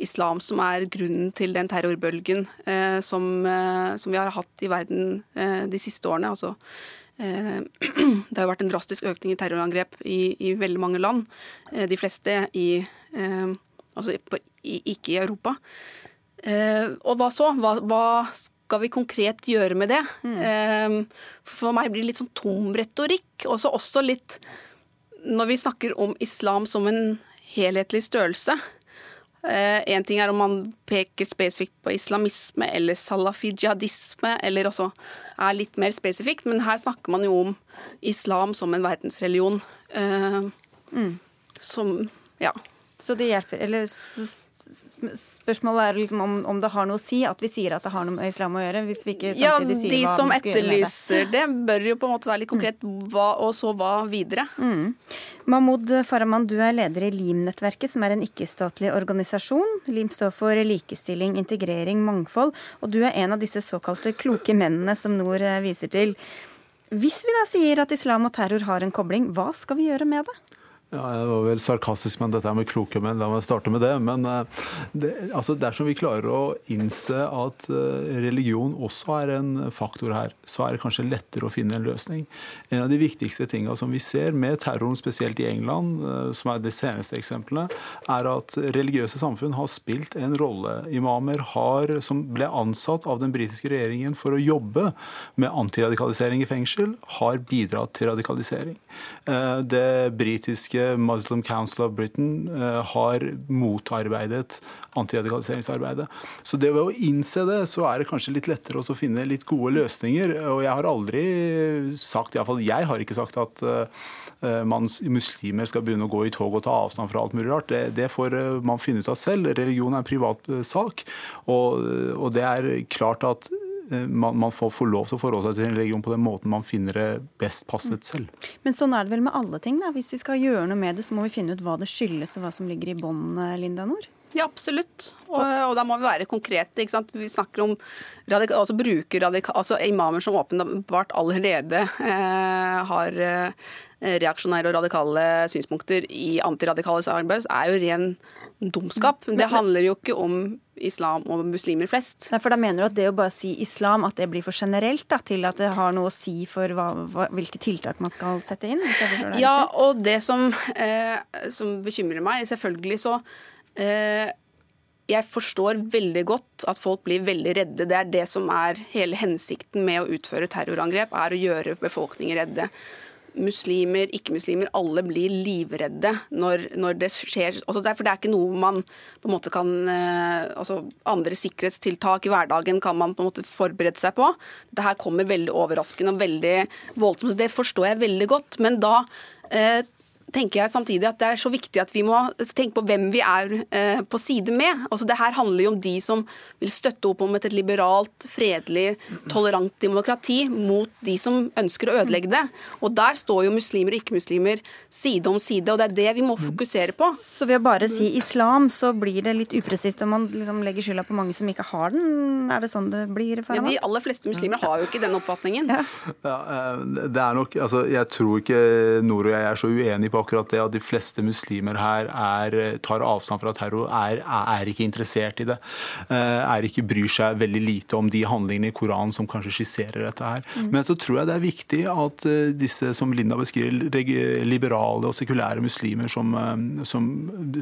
islam som er grunnen til den terrorbølgen eh, som, eh, som, vi har hatt i verden eh, de siste årene. Altså, eh, <clears throat> det har jo vært en drastisk økning i terrorangrep i, i veldig mange land. Eh, de fleste i Altså i, ikke i Europa. og hva så? Hva, hva skal vi konkret gjøre med det? Mm. For meg blir det litt sånn tom retorikk. Også, også litt når vi snakker om islam som en helhetlig størrelse. Én eh, ting er om man peker spesifikt på islamisme eller salafi-jihadisme, eller også er litt mer spesifikt, men her snakker man jo om islam som en verdensreligion. Eh, mm. Som Ja. Så det hjelper Eller Spørsmålet er liksom om, om, det har noe å si at vi sier at det har noe med islam å gjøre, hvis vi ikke samtidig sier hva vi skal gjøre med det. Ja, de som etterlyser det, bør jo på en måte være litt konkret, hva, og så hva videre. Mm. Mahmoud Farahman, du er leder i LIM-nettverket, som er en ikke-statlig organisasjon. LIM står for likestilling, integrering, mangfold, og du er en av disse såkalte kloke mennene som Nord eh, viser til. Hvis vi da sier at islam og terror har en kobling, hva skal vi gjøre med det? Ja, jeg var vel sarkastisk, men dette er med kloke menn. La meg starte med det. Men eh, det, altså dersom vi klarer å innse at eh, religion også er en faktor her, så er det kanskje lettere å finne en løsning. En av de viktigste tingene som vi ser med terroren, spesielt i England, eh, som er de seneste eksemplene, er at religiøse samfunn har spilt en rolle. Imamer har, som ble ansatt av den britiske regjeringen for å jobbe med antiradikalisering i fengsel, har bidratt til radikalisering. Det britiske britiske Muslim Council of Britain eh, har motarbeidet antiradikaliseringsarbeidet. Så det ved å innse det, så er det kanskje litt lettere å finne litt gode løsninger. Og jeg har aldri sagt, iallfall jeg har ikke sagt at eh, man, muslimer skal begynne å gå i tog og ta avstand fra alt mulig rart. Det, det får eh, man finne ut av selv. Religion er en privat sak. Og, og det er klart at man, man får, får, lov til å forholde seg til en religion på den måten man finner det best passet selv. Men sånn er det vel med alle ting. da. Hvis vi skal gjøre noe med det, så må vi finne ut hva det skyldes og hva som ligger i bånn, eh, Linda Nord? Ja, absolutt. Og, og, da må vi være konkrete. ikke sant? Vi snakker om radika, altså bruker radika, altså imamer som åpenbart allerede eh, har eh, reaksjonære og radikale synspunkter i antiradikales arbeid, er jo ren dumskap. Det handler jo ikke om islam og muslimer flest. Nei, for da mener du at det å bare si islam, at det blir for generelt da, til at det har noe å si for hva, hva, hvilke tiltak man skal sette inn? Det ja, og det som, eh, som, bekymrer meg, selvfølgelig så jeg forstår veldig godt at folk blir veldig redde. Det er det som er hele hensikten med å utføre terrorangrep, er å gjøre befolkningen redde muslimer, ikke-muslimer, alle blir livredde når, når det skjer. Altså for det er ikke noe man på en måte kan eh, altså Andre sikkerhetstiltak i hverdagen kan man på en måte forberede seg på. Det her kommer veldig overraskende og veldig voldsomt. Det forstår jeg veldig godt. Men da eh, tenker jeg samtidig at det er så viktig at vi må tenke på hvem vi er eh, på side med. Altså det her handler jo om de som vil støtte opp om et liberalt, fredelig, tolerant demokrati mot de som ønsker å ødelegge det. Og der står jo muslimer og ikke-muslimer side om side, og det er det vi må fokusere på. Så ved å bare si islam, så blir det litt upresist om man liksom legger skylda på mange som ikke har den? Er det sånn det blir? Ja, de aller fleste muslimer har jo ikke den oppfatningen. Ja. Ja, eh, det er nok, altså, jeg tror ikke Nord og jeg er så uenige på på akkurat det at de fleste muslimer her er, tar avstand fra terror, er, er, ikke interessert i det. Er ikke bryr seg veldig lite om de handlingene i Koranen som kanskje skisserer dette her. Mm. Men så tror jeg det er viktig at disse som Linda beskriver, liberale og sekulære muslimer som, som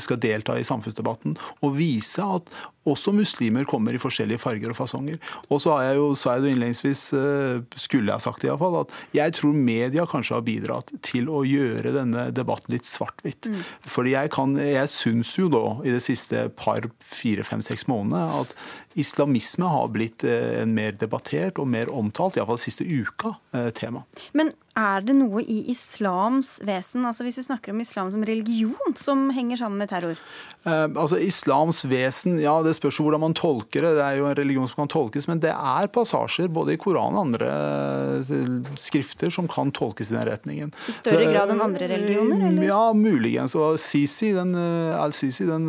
skal delta i samfunnsdebatten, og vise at også muslimer kommer i forskjellige farger og fasonger. Og så har jeg jo, sa jeg det innledningsvis, eh, skulle jeg ha sagt det iallfall, at jeg tror media kanskje har bidratt til å gjøre denne debatten litt svart-hvitt. Mm. Fordi jeg, kan, jeg syns jo da i det siste par, fire, fem, seks månedene at islamisme har blitt eh, en mer debattert og mer omtalt, iallfall siste uka, eh, tema. Men er det noe i islams vesen, altså hvis vi snakker om islam som religion, som henger sammen med terror? Eh, altså Islams vesen, ja det spørs hvordan man tolker det. Det er jo en religion som kan tolkes, men det er passasjer både i Koranen og andre eh, skrifter som kan tolkes i den retningen. I større grad enn andre religioner? Eller? Ja, muligens. Og Sisi, den, Al-Sisi, den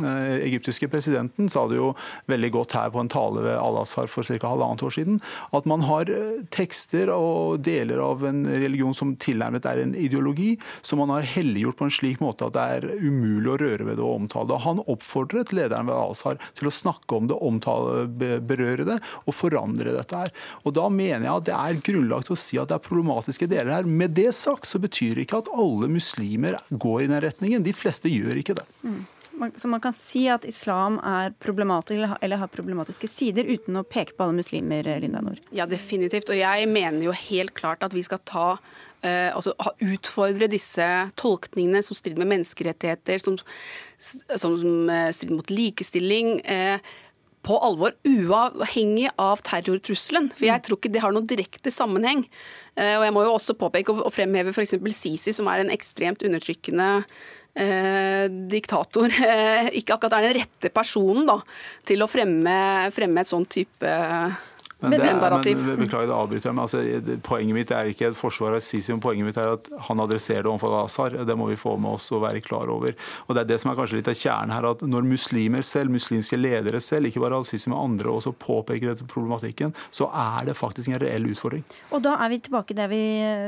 egyptiske presidenten, sa det jo veldig godt her på en tale ved Al-Azhar for ca. halvannet år siden, at man har tekster og deler av en religion som tilnærmet er en ideologi, som man har helliggjort på en slik måte at det er umulig å røre ved det og omtale det. Han oppfordret lederen ved Al-Azhar til å snakke om det, omtale, berøre det og forandre dette her. Og Da mener jeg at det er grunnlag til å si at det er problematiske deler her. Med det sagt så betyr det ikke at alle muslimer går i den retningen. De fleste gjør ikke det. Mm. Så man kan si at islam er problematisk eller har problematiske sider, uten å peke på alle muslimer, Linda Nord? Ja, definitivt. Og jeg mener jo helt klart at vi skal ta uh, altså utfordre disse tolkningene som strider med menneskerettigheter, som, som, som uh, strider mot likestilling. Uh, på alvor, uavhengig av terrortrusselen. For jeg tror ikke det har noen direkte sammenheng. Og jeg må jo også påpeke og fremheve f.eks. Sisi, som er en ekstremt undertrykkende eh, diktator <laughs> eh, ikke akkurat er den rette personen da, til å fremme, fremme et sånn type eh, men, det, men, beklager det avbryter jeg, men altså, Poenget mitt er ikke et forsvar av Sisi, men poenget mitt er at han adresserer det overfor Azar. Det må vi få med oss og være klar over. Og Det er det som er kanskje litt av kjernen her, at når muslimer selv, muslimske ledere selv, ikke bare Al-Sisi, men andre også påpeker dette problematikken, så er det faktisk en reell utfordring. Og da er vi tilbake der vi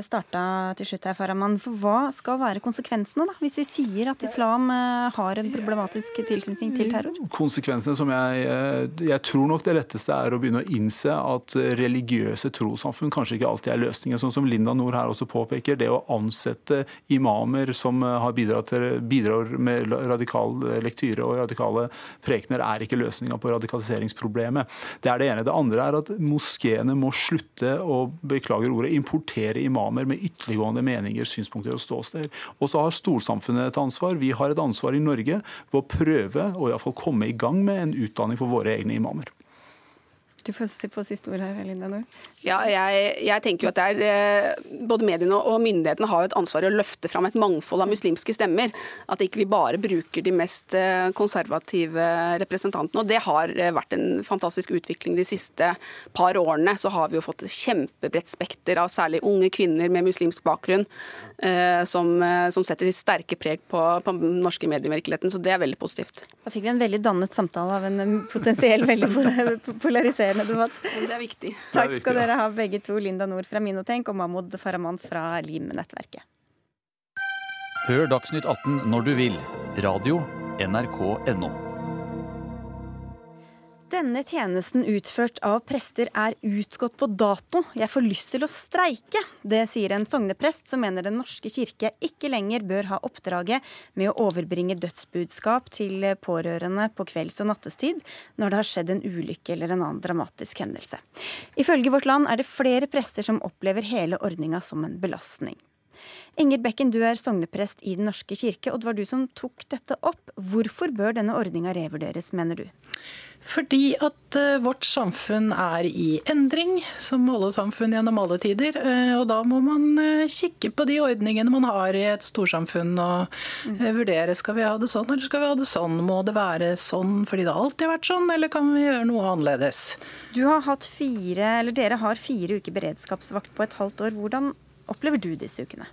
starta til slutt her, Faraman. For hva skal være konsekvensene, da, hvis vi sier at islam eh, har en problematisk tilknytning til terror? Konsekvensene som jeg, eh, jeg tror nok det letteste er å begynne å innse at religiøse trossamfunn kanskje ikke alltid er løsningen. Sånn som Linda Nord her også påpeker, det å ansette imamer som bidratt til, bidrar med radikal lektyre og radikale prekener, er ikke løsninga på radikaliseringsproblemet. Det er det ene. Det andre er at moskeene må slutte å beklager ordet, importere imamer med ytterliggående meninger, synspunkter og ståsteder. Og så har storsamfunnet et ansvar. Vi har et ansvar i Norge på å prøve og iallfall komme i gang med en utdanning for våre egne imamer. Du får få siste ord her, Linda Nord. Ja, jeg, jeg, tenker jo at er, eh, Både mediene og myndighetene har jo et ansvar i å løfte fram et mangfold av muslimske stemmer. At ikke vi bare bruker de mest eh, konservative representantene. og Det har eh, vært en fantastisk utvikling de siste par årene. Så har vi jo fått et kjempebredt spekter av særlig unge kvinner med muslimsk bakgrunn som, som setter sterke preg på, på den norske medievirkeligheten. Så det er veldig positivt. Da fikk vi en veldig dannet samtale av en potensiell veldig <laughs> polariserende engasjerende debatt. <laughs> Det er viktig. Takk skal dere ha begge to, Linda Nord fra Minotenk og Mahmoud Farahman fra Lim-nettverket. Hør Dagsnytt 18 når du vil. Radio NRK.no. Denne tjenesten utført av prester er utgått på dato. Jeg får lyst til å streike. Det sier en sogneprest som mener Den norske kirke ikke lenger bør ha oppdraget med å overbringe dødsbudskap til pårørende på kvelds- og nattestid når det har skjedd en ulykke eller en annen dramatisk hendelse. Ifølge Vårt Land er det flere prester som opplever hele ordninga som en belastning. Inger Bekken, du er sogneprest i Den norske kirke, og det var du som tok dette opp. Hvorfor bør denne ordninga revurderes, mener du? Fordi at uh, vårt samfunn er i endring, som alle samfunn gjennom alle tider. Uh, og da må man uh, kikke på de ordningene man har i et storsamfunn og vurdere skal vi ha det sånn eller skal vi ha det sånn. Må det være sånn fordi det alltid har vært sånn, eller kan vi gjøre noe annerledes? Du har hatt fire, eller Dere har fire uker beredskapsvakt på et halvt år. Hvordan opplever du disse ukene?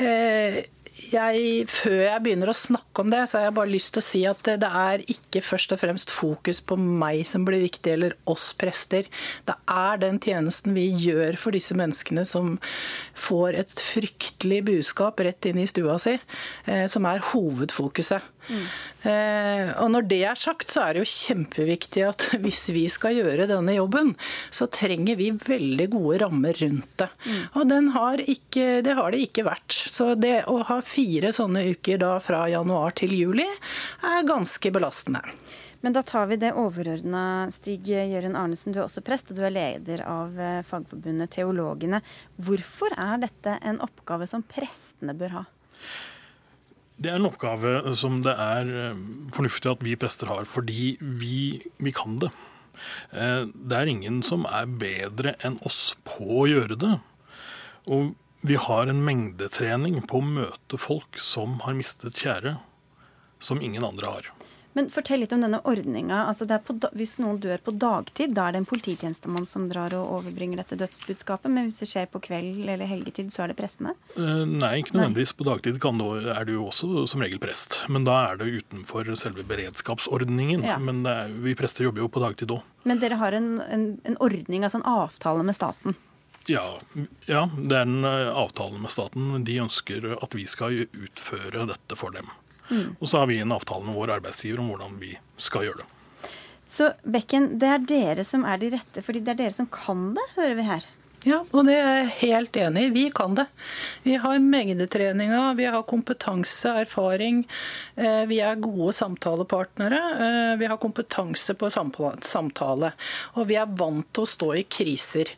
Eh, jeg, før jeg begynner å snakke om det, så har jeg bare lyst til å si at det, er ikke først og fremst fokus på meg som blir viktig, eller oss prester. Det er den tjenesten vi gjør for disse menneskene som får et fryktelig budskap rett inn i stua si, eh, som er hovedfokuset. Mm. Eh, og når det er sagt, så er det jo kjempeviktig at <laughs> hvis vi skal gjøre denne jobben, så trenger vi veldig gode rammer rundt det. Mm. Og har ikke, det har det ikke vært. Så det å ha fire sånne uker da fra januar til juli er ganske belastende. Men da tar vi det overordna. Stig Jørund Arnesen, du er også prest, og du er leder av eh, Fagforbundet Teologene. Hvorfor er dette en oppgave som prestene bør ha? Det er en oppgave som det er eh, fornuftig at vi prester har, fordi vi, vi, kan det. Eh, det er ingen som er bedre enn oss på å gjøre det. Og vi har en mengdetrening på å møte folk som har mistet kjære, som ingen andre har. Men fortell litt om denne ordninga. Altså hvis noen dør på dagtid, da er det en polititjenestemann som drar og overbringer dette dødsbudskapet. Men hvis det skjer på kveld eller helgetid, så er det prestene? Uh, nei, ikke nødvendigvis. På dagtid du, er det jo også som regel prest. Men da er det utenfor selve beredskapsordningen. Ja. Men er, vi prester jobber jo på dagtid òg. Men dere har en, en, en ordning, altså en avtale med staten? Ja, ja, det er en eh, avtale med staten. De ønsker at vi skal utføre dette for dem. Mm. Og så har vi en avtale med vår arbeidsgiver om hvordan vi skal gjøre det. Så Bekken, det er dere som er de rette, fordi det er dere som kan det, hører vi her? Ja, og det er jeg helt enig i. Vi kan det. Vi har mengdetreninga, vi har kompetanse, erfaring. Eh, vi er gode samtalepartnere. Eh, vi har kompetanse på samtale. Og vi er vant til å stå i kriser.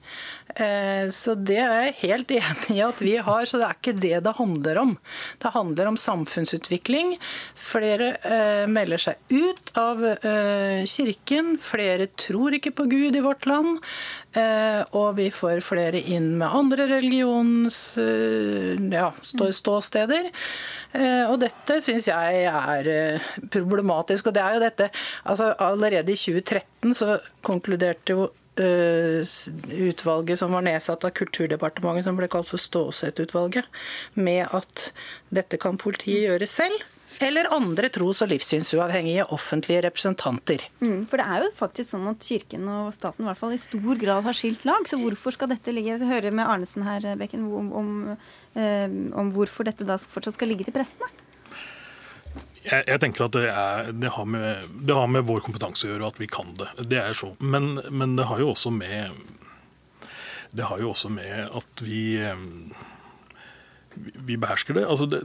Eh, så det er jeg helt enig i at vi har, så det er ikke det det handler om. Det handler om samfunnsutvikling. Flere eh, melder seg ut av eh, kirken. Flere tror ikke på Gud i vårt land. Og vi får flere inn med andre religions ja, ståsteder. Og dette syns jeg er problematisk. Og det er jo dette altså Allerede i 2013 så konkluderte jo utvalget som var nedsatt av Kulturdepartementet, som ble kalt for Stålsett-utvalget, med at dette kan politiet gjøre selv. Eller andre tros- og livssynsuavhengige offentlige representanter. Mm, for det er jo faktisk sånn at Kirken og staten i hvert fall i stor grad har skilt lag. Så hvorfor skal dette ligge Jeg hører med Arnesen her, Bekken, om, om, eh, om hvorfor dette da fortsatt skal ligge til prestene? Jeg, jeg, tenker at det, er, det, har med, det, har med, vår kompetanse å gjøre, at vi kan det. Det er så. Men, men det har jo også med Det har jo også med at vi vi behersker det. Altså det,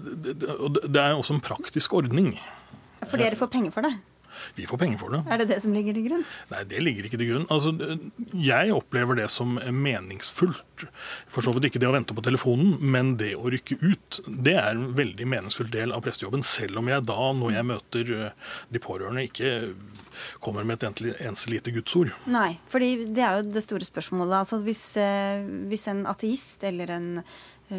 det er også en praktisk ordning. For dere får penger for det? Vi får penger for det. Er det det som ligger til grunn? Nei, det ligger ikke til grunn. Altså, jeg opplever det som meningsfullt. For så vidt ikke det å vente på telefonen, men det å rykke ut. Det er en veldig meningsfull del av prestejobben, selv om jeg da, når jeg møter eh, de pårørende, ikke kommer med et eneste lite gudsord. Nei, fordi det er jo det store spørsmålet. Altså, hvis, eh, hvis en ateist eller en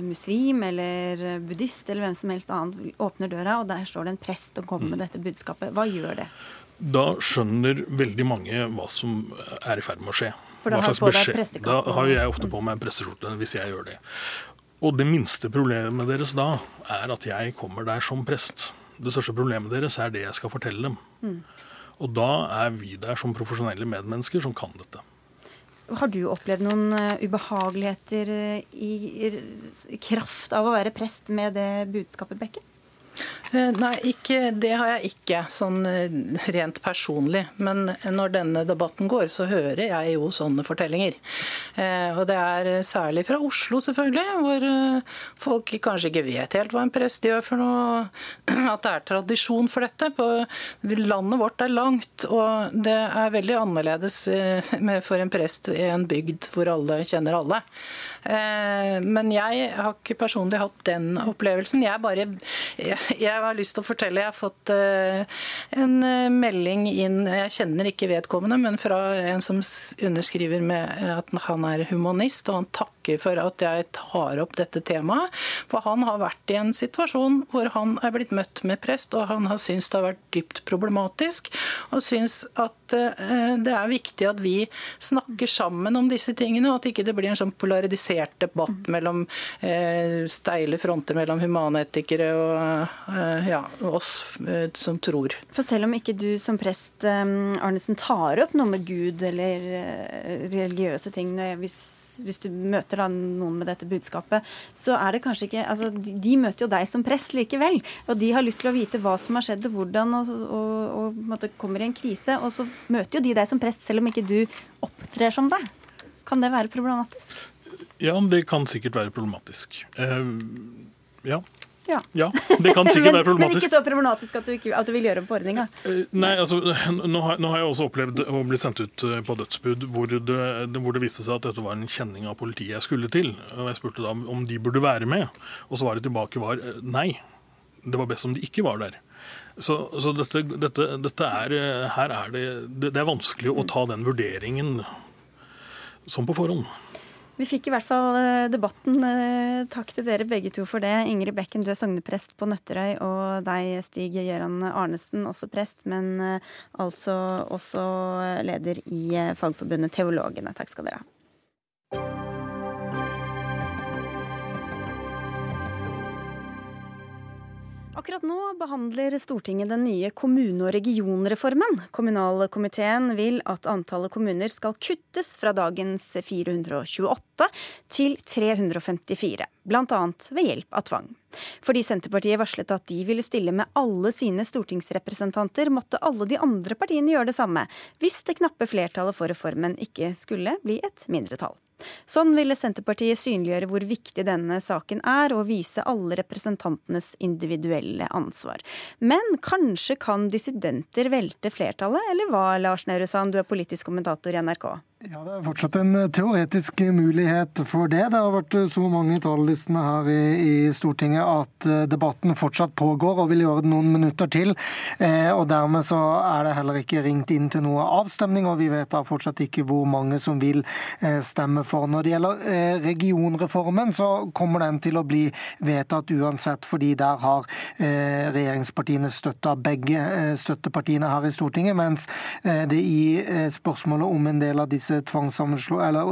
muslim eller buddhist eller hvem som helst annet åpner døra, og der står det en prest og kommer med mm. dette budskapet, hva gjør det? Da skjønner veldig mange hva som er i ferd med å skje. For da har, på deg prestekapp, da har jeg ofte på meg presteskjorte hvis jeg gjør det. Og det minste problemet deres da er at jeg kommer der som prest. Det største problemet deres er det jeg skal fortelle dem. Mm. Og da er vi der som profesjonelle medmennesker som kan dette. Har du opplevd noen eh, ubehageligheter eh, i, kraft av å være prest med det budskapet, Bekken? Eh, nei, ikke, det har jeg ikke, sånn eh, rent personlig. Men når denne debatten går, så hører jeg jo sånne fortellinger. Eh, og det er særlig fra Oslo, selvfølgelig, hvor folk kanskje ikke vet helt hva en prest gjør for noe. <clears throat> At det er tradisjon for dette. Landet vårt er langt, og det er veldig annerledes for en prest i en bygd hvor alle kjenner alle. Men jeg har ikke personlig hatt den opplevelsen. Jeg bare jeg, jeg har lyst til å fortelle. Jeg har fått eh, en eh, melding inn, jeg kjenner ikke vedkommende, men fra en som underskriver med at han er humanist, og han takker for at jeg tar opp dette temaet. For han har vært i en situasjon hvor han er blitt møtt med prest, og han har syntes det har vært dypt problematisk, og syns at at eh, det er viktig at vi snakker sammen om disse tingene, og at ikke det blir en sånn polarisert debatt mellom eh, steile fronter mellom humanetikere og eh, ja, oss som tror. For selv om ikke du som prest Arnesen tar opp noe med Gud eller religiøse ting hvis hvis du møter da noen med dette budskapet, så er det kanskje ikke altså, de, møter jo deg som prest likevel. Og de har lyst til å vite hva som har skjedd og hvordan, og, og, og, måtte, kommer i en krise. Og så møter jo de deg som prest, selv om ikke du opptrer som deg. Kan det være problematisk? Ja, det kan sikkert være problematisk. Uh, ja. Ja. ja. det kan sikkert <laughs> men, være problematisk. Men ikke så problematisk at du, ikke, at du vil gjøre om på ordninga? Eh, nei, altså, nå har, nå har, jeg også opplevd å bli sendt ut eh, på dødsbud hvor det, hvor det, viste seg at dette var en kjenning av politiet jeg skulle til. Og Jeg spurte da om de burde være med, og svaret tilbake var eh, nei. Det var best om de ikke var der. Så, så dette, dette, dette, er, her er det, det er vanskelig å ta den vurderingen som på forhånd. Vi fikk i hvert fall eh, debatten. Eh, takk til dere begge to for det. Ingrid Bekken, du er sogneprest på Nøtterøy, og deg, Stig Gøran Arnesen, også prest, men eh, altså også leder i Fagforbundet Teologene. Takk skal dere ha. Akkurat nå behandler Stortinget den nye kommune- og regionreformen. Kommunalkomiteen vil at antallet kommuner skal kuttes fra dagens 428 til 354, bl.a. ved hjelp av tvang. Fordi Senterpartiet varslet at de ville stille med alle sine stortingsrepresentanter, måtte alle de andre partiene gjøre det samme, hvis det knappe flertallet for reformen ikke skulle bli et mindretall. Sånn ville Senterpartiet synliggjøre hvor viktig denne saken er, og vise alle representantenes individuelle ansvar. Men kanskje kan dissidenter velte flertallet, eller hva, Lars Nehru Sand, du er politisk kommentator i NRK? Ja, Det er fortsatt en eh, teoretisk mulighet for det. Det har vært eh, så mange talerlystne her i, i, Stortinget at eh, debatten fortsatt pågår og vil gjøre det noen minutter til. Eh, og Dermed så er det heller ikke ringt inn til noe avstemning, og vi vet da fortsatt ikke hvor mange som vil eh, stemme for. Når det gjelder eh, regionreformen, så kommer den til å bli vedtatt uansett, fordi der har regjeringspartiene støtta begge støttepartiene her i Stortinget, mens det i spørsmålet om en del av disse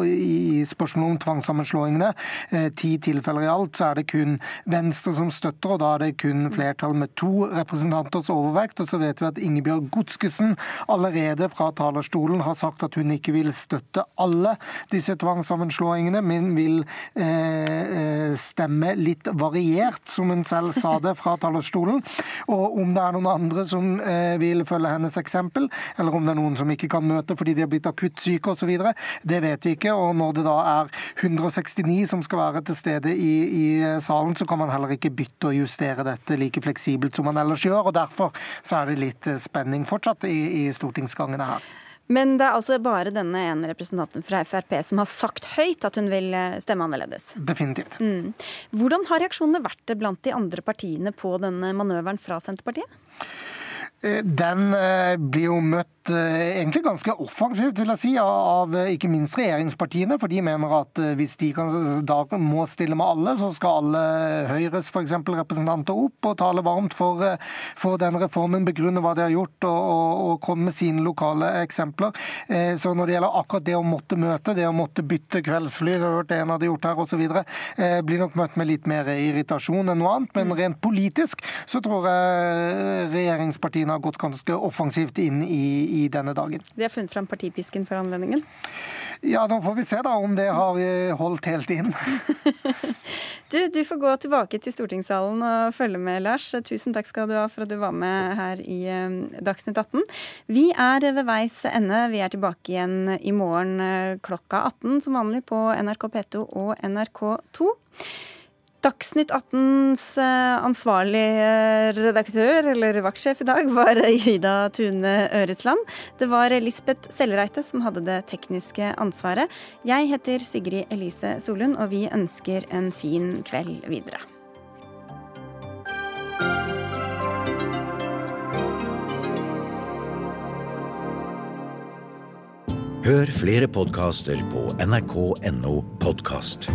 i spørsmålet om tvangssammenslåingene, eh, ti tilfeller i alt, så er det kun Venstre som støtter, og da er det kun flertall med to representanters overvekt. Og så vet vi at Ingebjørg Godskesen allerede fra talerstolen har sagt at hun ikke vil støtte alle disse tvangssammenslåingene, men vil eh, eh stemme litt variert, som hun selv sa det fra talerstolen. Og om det er noen andre som eh, vil følge hennes eksempel, eller om det er noen som ikke kan møte fordi de har blitt akutt syke osv., det vet vi ikke. Og når det da er 169 som skal være til stede i, i salen, så kan man heller ikke bytte og justere dette like fleksibelt som man ellers gjør. og Derfor så er det litt spenning fortsatt i, i stortingsgangene her. Men det er altså bare denne ene representanten fra Frp som har sagt høyt at hun vil eh, stemme annerledes. Definitivt. Mm. Hvordan har reaksjonene vært blant de andre partiene på denne manøveren fra Senterpartiet? Eh, den eh, blir jo møtt Eh, egentlig ganske offensivt, vil jeg si, av eh, ikke minst regjeringspartiene. For de mener at eh, hvis de kan, da må stille med alle, så skal alle Høyres for eksempel, representanter opp og tale varmt for, for den reformen, begrunne hva de har gjort og, og, og, komme med sine lokale eksempler. Så når det gjelder akkurat det å måtte møte, det å måtte bytte kveldsfly, jeg har hørt en hadde gjort her osv., blir nok møtt med litt mer irritasjon enn noe annet. Men rent politisk så tror jeg regjeringspartiene har gått ganske offensivt inn i, i denne dagen. De har funnet fram partipisken for anledningen? Ja, nå får vi se da om det har holdt helt inn. <laughs> du, du får gå tilbake til stortingssalen og følge med, Lars. Tusen takk skal du ha for at du var med her i eh, Dagsnytt 18. Vi er ved veis ende. Vi er tilbake igjen i morgen eh, klokka 18 som vanlig på NRK P2 og NRK2. Dagsnytt 18s ansvarlig eh, redaktør, eller vaktsjef i dag, var Ida Tune Øretsland. Det var Lisbeth Sellereite som hadde det tekniske ansvaret. Jeg heter Sigrid Elise Solund, og vi ønsker en fin kveld videre. Hør flere podkaster på nrk.no podkast.